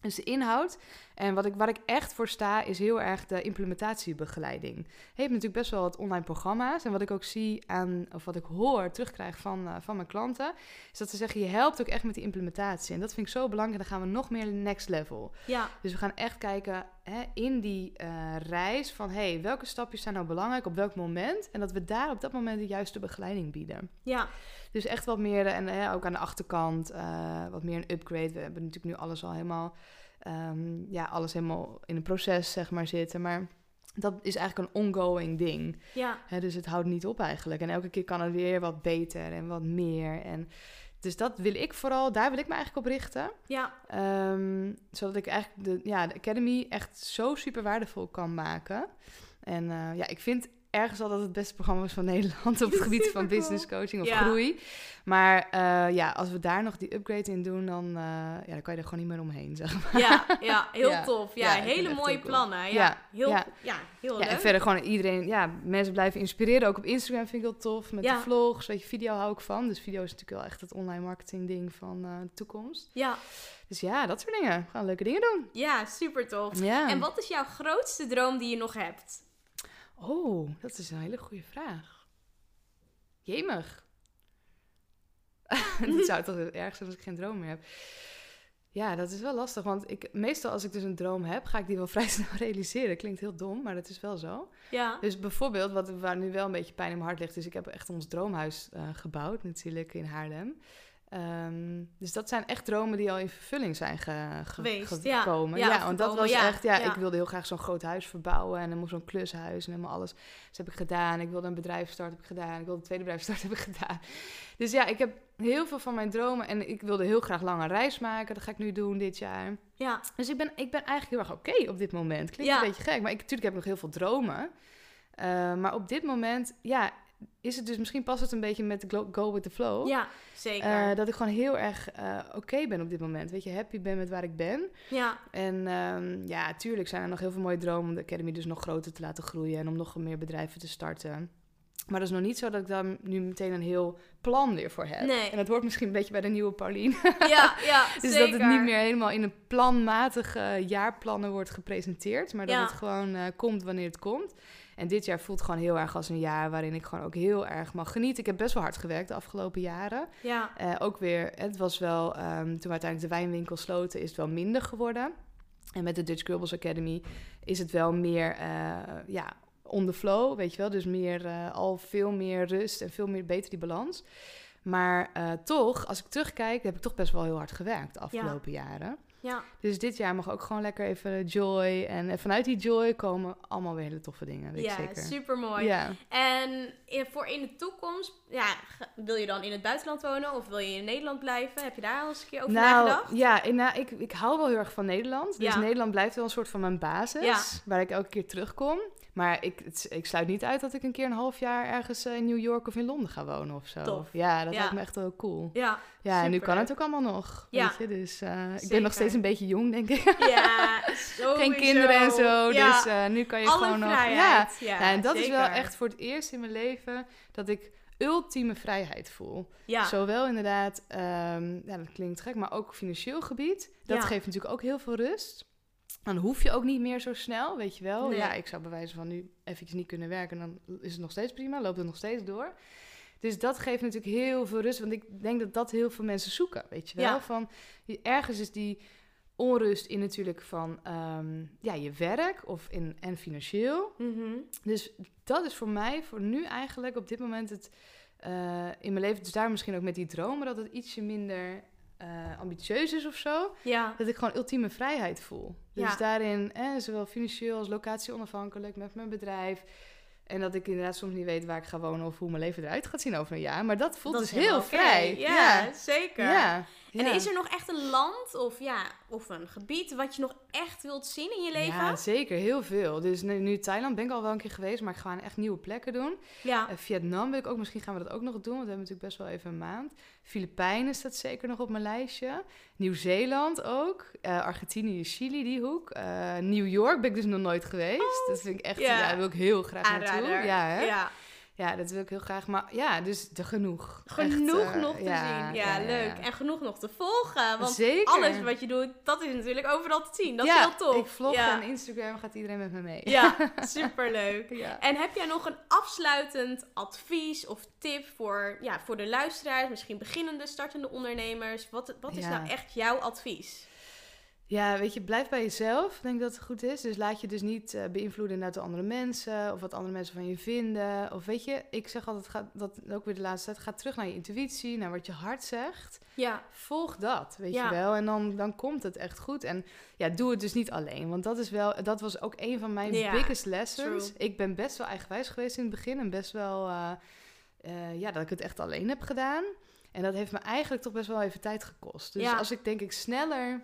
Dus de inhoud. En wat ik, waar ik echt voor sta, is heel erg de implementatiebegeleiding. Je hebt natuurlijk best wel wat online programma's. En wat ik ook zie aan, of wat ik hoor, terugkrijg van, eh, van mijn klanten, is dat ze zeggen: je helpt ook echt met die implementatie. En dat vind ik zo belangrijk. Dan gaan we nog meer next level. Ja, Dus we gaan echt kijken hè, in die eh, reis van hey, welke stapjes zijn nou belangrijk op welk moment. En dat we daar op dat moment de juiste begeleiding bieden. ja, Dus echt wat meer, en hè, ook aan de achterkant, eh, wat meer een upgrade. We hebben natuurlijk nu alles al helemaal ehm, ja, alles helemaal in een proces, zeg maar, zitten. Maar dat is eigenlijk een ongoing ding. Ja. Dus het houdt niet op eigenlijk. En elke keer kan het weer wat beter en wat meer. En dus dat wil ik vooral, daar wil ik me eigenlijk op richten. Ja. Ehm, zodat ik eigenlijk de, ja, de Academy echt zo super waardevol kan maken. En eh, ja, ik vind ergens al dat het beste programma is van Nederland op het gebied van business coaching of Ja. groei. Maar eh, ja, als we daar nog die upgrade in doen, dan, eh, ja, dan kan je er gewoon niet meer omheen, zeg maar. Ja, ja, heel Ja. tof. Ja, hele mooie cool. plannen. Ja, Ja, heel, ja. ja. heel leuk. en verder gewoon iedereen, ja, mensen blijven inspireren. Ook op Instagram vind ik heel tof. Met de vlogs, weet je, video hou ik van. Dus video is natuurlijk wel echt het online marketing ding van eh, de toekomst. Ja, Dus ja, dat soort dingen. Gewoon leuke dingen doen. ja, super tof. Ja. En wat is jouw grootste droom die je nog hebt? Oh, dat is een hele goede vraag. Jemig. dat zou toch heel erg zijn als ik geen droom meer heb. Ja, dat is wel lastig. Want ik, meestal als ik dus een droom heb, ga ik die wel vrij snel realiseren. Klinkt heel dom, maar dat is wel zo. Ja, Dus bijvoorbeeld, wat, waar nu wel een beetje pijn in mijn hart ligt, is ik heb echt ons droomhuis eh, gebouwd, natuurlijk in Haarlem. Ehm, dus dat zijn echt dromen die al in vervulling zijn ge, ge- Geweest, ja. gekomen. Ja, Ja, want dat was ja, echt, ja, ik wilde heel graag zo'n groot huis verbouwen en dan moest zo'n klushuis en helemaal alles. Dus heb ik gedaan. Ik wilde een bedrijf starten, heb ik gedaan. Ik wilde een tweede bedrijf starten, heb ik gedaan. Dus ja, ik heb heel veel van mijn dromen en ik wilde heel graag lang een reis maken. Dat ga ik nu doen dit jaar. ja, Dus ik ben, ik ben eigenlijk heel erg oké op dit moment. Klinkt een beetje gek, maar ik, natuurlijk heb ik nog heel veel dromen. Uh, maar op dit moment, ja, is het dus misschien past het een beetje met go, go with the flow. ja, zeker. Uh, dat ik gewoon heel erg uh, oké ben op dit moment. Weet je, happy ben met waar ik ben. ja. En um, ja, tuurlijk zijn er nog heel veel mooie dromen om de Academy dus nog groter te laten groeien en om nog meer bedrijven te starten. Maar dat is nog niet zo dat ik daar nu meteen een heel plan weer voor heb. Nee. En dat hoort misschien een beetje bij de nieuwe Paulien. Ja, ja, dus zeker. dat het niet meer helemaal in een planmatige jaarplannen wordt gepresenteerd. Maar dat Ja. het gewoon uh, komt wanneer het komt. En dit jaar voelt gewoon heel erg als een jaar waarin ik gewoon ook heel erg mag genieten. Ik heb best wel hard gewerkt de afgelopen jaren. Ja. Uh, ook weer, het was wel, um, toen uiteindelijk de wijnwinkel sloten, is het wel minder geworden. En met de Dutch Girls Academy is het wel meer, uh, ja, on the flow, weet je wel. Dus meer, uh, al veel meer rust en veel meer beter die balans. Maar uh, toch, als ik terugkijk, heb ik toch best wel heel hard gewerkt de afgelopen ja. jaren. Ja. Dus dit jaar mag ook gewoon lekker even joy. En vanuit die joy komen allemaal weer hele toffe dingen, weet ja, ik zeker. super mooi. Ja. En voor in de toekomst, ja, wil je dan in het buitenland wonen of wil je in Nederland blijven? Heb je daar al eens een keer over nou, nagedacht? Ja, ik, nou, ik, ik hou wel heel erg van Nederland. Dus Ja. Nederland blijft wel een soort van mijn basis. Waar ik elke keer terugkom. Maar ik, het, ik sluit niet uit dat ik een keer een half jaar ergens eh, in New York of in Londen ga wonen of zo. Tof. Ja, dat Ja. lijkt me echt wel cool. Ja, Ja, en nu kan het ook allemaal nog. Ja. Weet je? Dus eh, ik ben nog steeds een beetje jong, denk ik. Ja, sowieso. Geen kinderen en zo. Ja. Dus eh, nu kan je Alle gewoon nog... Ja, Ja, en dat is wel echt voor het eerst in mijn leven dat ik ultieme vrijheid voel. Ja, Zowel inderdaad, ehm, ja, dat klinkt gek, maar ook financieel gebied. Dat Ja. geeft natuurlijk ook heel veel rust. Dan hoef je ook niet meer zo snel, weet je wel. Nee. Ja, ik zou bij wijze van nu eventjes niet kunnen werken, dan is het nog steeds prima, loopt het nog steeds door. Dus dat geeft natuurlijk heel veel rust, want ik denk dat dat heel veel mensen zoeken, weet je wel. Ja. Van, ergens is die onrust in natuurlijk van ehm, ja, je werk of in, en financieel. Mhm. Dus dat is voor mij, voor nu eigenlijk op dit moment het eh, in mijn leven. Dus daar misschien ook met die dromen dat het ietsje minder eh, ambitieus is of zo. ja, Dat ik gewoon ultieme vrijheid voel. Dus Ja. daarin, eh, zowel financieel als locatie onafhankelijk met mijn bedrijf. En dat ik inderdaad soms niet weet waar ik ga wonen of hoe mijn leven eruit gaat zien over een jaar. Maar dat voelt dat dus heel vrij. Ja, ja. zeker. Ja. En is er nog echt een land of, ja, of een gebied wat je nog echt wilt zien in je leven? Ja, zeker. Heel veel. Dus nu, nu Thailand ben ik al wel een keer geweest, maar ik ga echt nieuwe plekken doen. Ja, Eh, Vietnam wil ik ook, misschien gaan we dat ook nog doen, want we hebben natuurlijk best wel even een maand. Filipijnen staat zeker nog op mijn lijstje. Nieuw-Zeeland ook. Eh, Argentinië, Chili, die hoek. Eh, New York ben ik dus nog nooit geweest. dat vind ik echt, Oh, ja. wil ik heel graag naartoe. Ja, hè? ja. Ja, dat wil ik heel graag. Maar ja, dus er genoeg. Genoeg Echt, eh, nog te ja, zien. Ja, leuk. En genoeg nog te volgen. Want Zeker. alles wat je doet, dat is natuurlijk overal te zien. Dat is heel tof. ik vlog en Instagram gaat iedereen met me mee. Ja, superleuk. ja. En heb jij nog een afsluitend advies of tip voor, ja, voor de luisteraars, misschien beginnende, startende ondernemers? Wat, wat is nou echt jouw advies? Ja, weet je, blijf bij jezelf. Ik denk dat het goed is. Dus laat je dus niet uh, beïnvloeden door andere mensen of wat andere mensen van je vinden. Of weet je, ik zeg altijd, ga, dat ook weer de laatste tijd, ga terug naar je intuïtie, naar wat je hart zegt. Ja. Volg dat, weet je wel. En dan, dan komt het echt goed. En ja, doe het dus niet alleen. Want dat is wel, dat was ook een van mijn biggest lessons. Ik ben best wel eigenwijs geweest in het begin en best wel, uh, uh, ja, dat ik het echt alleen heb gedaan. En dat heeft me eigenlijk toch best wel even tijd gekost. Dus als ik denk ik sneller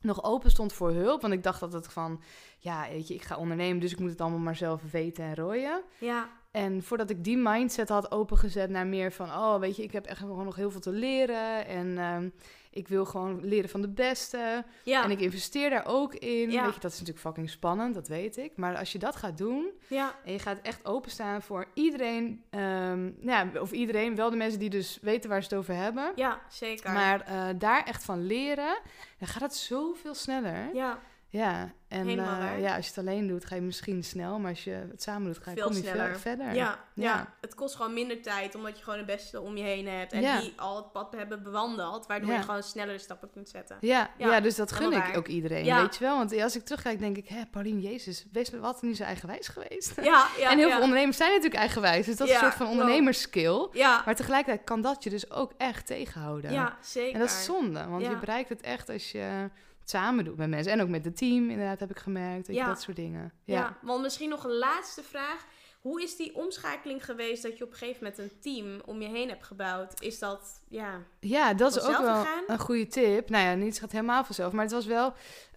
nog open stond voor hulp. Want ik dacht dat het van, ja, weet je, ik ga ondernemen, dus ik moet het allemaal maar zelf weten en rooien. Ja. En voordat ik die mindset had opengezet naar meer van, oh, weet je, ik heb echt gewoon nog heel veel te leren. En ehm, ik wil gewoon leren van de beste. Ja. En ik investeer daar ook in. Ja. Weet je, dat is natuurlijk fucking spannend, dat weet ik. Maar als je dat gaat doen ja. en je gaat echt openstaan voor iedereen, um, nou ja, of iedereen, wel de mensen die dus weten waar ze het over hebben. Ja, zeker. Maar uh, daar echt van leren, dan gaat het zoveel sneller. Ja. Ja, en uh, ja, als je het alleen doet, ga je misschien snel. Maar als je het samen doet, ga je, kom je sneller. verder. Ja, ja, ja. het kost gewoon minder tijd, omdat je gewoon de beste om je heen hebt. En die al het pad hebben bewandeld, waardoor je gewoon snellere stappen kunt zetten. Ja, ja. dus dat gun ik ook iedereen, weet je wel. Want als ik terugkijk, denk ik, hé, Paulien, Jezus, wees wat niet zo eigenwijs geweest. Ja, ja, en heel veel ondernemers zijn natuurlijk eigenwijs. Dus dat is een soort van ondernemerskill. Maar tegelijkertijd kan dat je dus ook echt tegenhouden. Ja, zeker. En dat is zonde, want je bereikt het echt als je samen doet met mensen. En ook met het team, inderdaad, heb ik gemerkt. Ja. dat soort dingen. Ja. ja, want misschien nog een laatste vraag. Hoe is die omschakeling geweest dat je op een gegeven moment een team om je heen hebt gebouwd? Is dat, ja... Ja, dat is ook wel een goede tip. Nou ja, niets gaat helemaal vanzelf. Maar het was wel...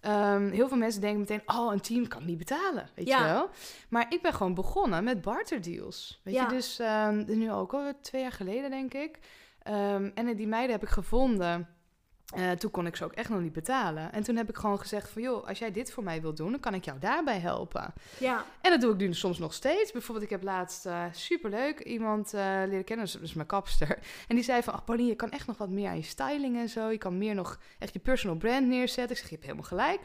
Um, heel veel mensen denken meteen... Oh, een team kan niet betalen, weet ja. je wel? Maar ik ben gewoon begonnen met barterdeals. Weet ja. je, dus um, nu ook al twee jaar geleden, denk ik. Um, en die meiden heb ik gevonden uh, toen kon ik ze ook echt nog niet betalen. En toen heb ik gewoon gezegd van... joh, als jij dit voor mij wilt doen, dan kan ik jou daarbij helpen. Ja. En dat doe ik nu soms nog steeds. Bijvoorbeeld, ik heb laatst uh, superleuk iemand uh, leren kennen. Dat is mijn kapster. En die zei van... ach, Pauline, je kan echt nog wat meer aan je styling en zo. Je kan meer nog echt je personal brand neerzetten. Ik zeg, je hebt helemaal gelijk.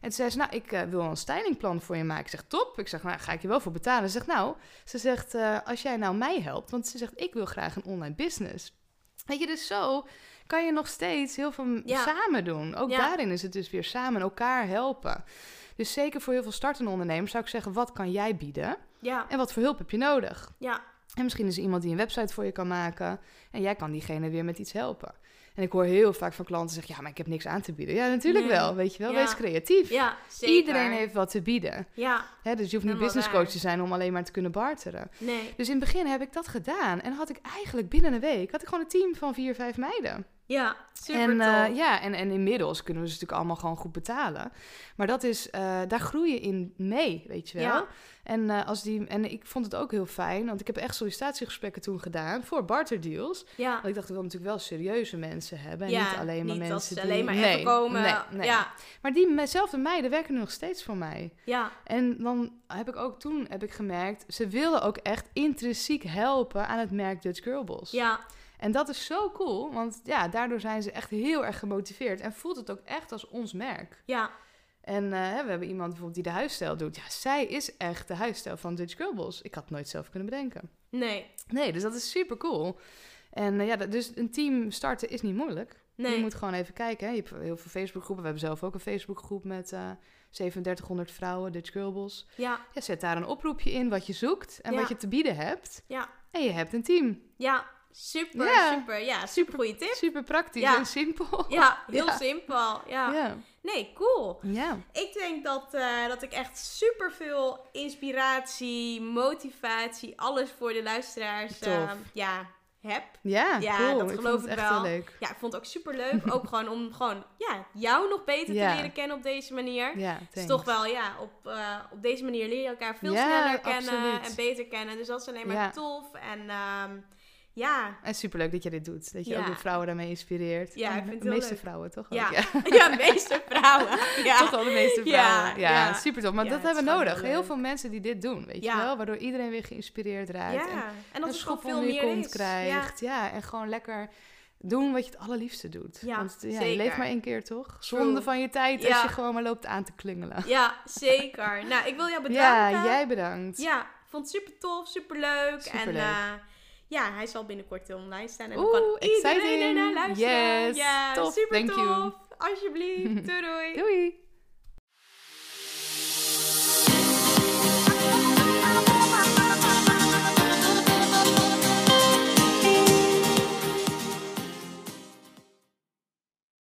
En toen zei ze, nou, ik wil een stylingplan voor je maken. Ik zeg, top. Ik zeg, nou, ga ik je wel voor betalen. Ze zegt, nou, ze zegt, als jij nou mij helpt... want ze zegt, ik wil graag een online business. Weet je, dus zo kan je nog steeds heel veel samen doen. Ook daarin is het dus weer samen elkaar helpen. Dus zeker voor heel veel startende ondernemers zou ik zeggen: wat kan jij bieden? Ja. En wat voor hulp heb je nodig? Ja. En misschien is er iemand die een website voor je kan maken. En jij kan diegene weer met iets helpen. En ik hoor heel vaak van klanten zeggen: Ja, maar ik heb niks aan te bieden. Ja, natuurlijk wel. Weet je wel, wees creatief. Ja, zeker. Iedereen heeft wat te bieden. Ja. Hè, dus je hoeft niet business coach te zijn om alleen maar te kunnen barteren. Nee. Dus in het begin heb ik dat gedaan. En had ik eigenlijk binnen een week had ik gewoon een team van vier, vijf meiden. Ja, super en, uh, ja, en, en inmiddels kunnen we ze natuurlijk allemaal gewoon goed betalen. Maar dat is, uh, daar groei je in mee, weet je wel. Ja. En, uh, als die, en ik vond het ook heel fijn, want ik heb echt sollicitatiegesprekken toen gedaan voor barterdeals. Ja. Want ik dacht, ik wil natuurlijk wel serieuze mensen hebben. En ja, niet alleen maar niet mensen die... alleen maar nee, even komen. Nee, nee. Ja. Maar diezelfde meiden werken nu nog steeds voor mij. Ja. En dan heb ik ook toen heb ik gemerkt, ze wilden ook echt intrinsiek helpen aan het merk Dutch Girl Boss. Ja. En dat is zo cool, want ja, daardoor zijn ze echt heel erg gemotiveerd en voelt het ook echt als ons merk. Ja. En uh, we hebben iemand bijvoorbeeld die de huisstijl doet. Ja, zij is echt de huisstijl van Dutch Girlboss. Ik had het nooit zelf kunnen bedenken. Nee. Nee, dus dat is super cool. En uh, ja, dus een team starten is niet moeilijk. Nee. Je moet gewoon even kijken. Hè. Je hebt heel veel Facebookgroepen. We hebben zelf ook een Facebookgroep met uh, 3700 vrouwen, Dutch Girlboss. Ja. ja. Zet daar een oproepje in wat je zoekt en ja. wat je te bieden hebt. Ja. En je hebt een team. Ja, Super, super. Ja, super goede tip. Super praktisch ja. en simpel. Ja, heel ja. simpel. Ja. Nee, cool. Ja. Ik denk dat, uh, dat ik echt super veel inspiratie, motivatie, alles voor de luisteraars uh, ja, heb. Ja, ja cool. dat geloof ik, ik wel. leuk. Ja, ik vond het ook super leuk. ook gewoon om gewoon, ja, jou nog beter te leren kennen op deze manier. Ja, is toch wel, ja, op, uh, op deze manier leer je elkaar veel sneller kennen absoluut. en beter kennen. Dus dat is alleen maar tof. En um, ja. En superleuk dat je dit doet. Dat je ja. ook de vrouwen daarmee inspireert. Ja, ik vind De meeste leuk. vrouwen, toch? Ja, ja. ja meeste vrouwen. Ja. Toch wel de meeste vrouwen. Ja, ja. super tof. Maar dat hebben we nodig. Heel leuk. veel mensen die dit doen, weet je wel? Waardoor iedereen weer geïnspireerd raakt. Ja, En en dat een schop veel meer kont krijgt. Ja. en gewoon lekker doen wat je het allerliefste doet. Ja, Want ja, je leeft maar één keer, toch? Zonde van je tijd als je gewoon maar loopt aan te klungelen. Ja. zeker. Nou, ik wil jou bedanken. Ja, jij bedankt. Ja, vond het super tof, super leuk. En Superleuk. Ja, hij zal binnenkort online staan. En dan Oeh, kan iedereen exciting. ernaar luisteren. Yes, ja, tof. super Thank tof. you. Alsjeblieft. Doei doei. Doei!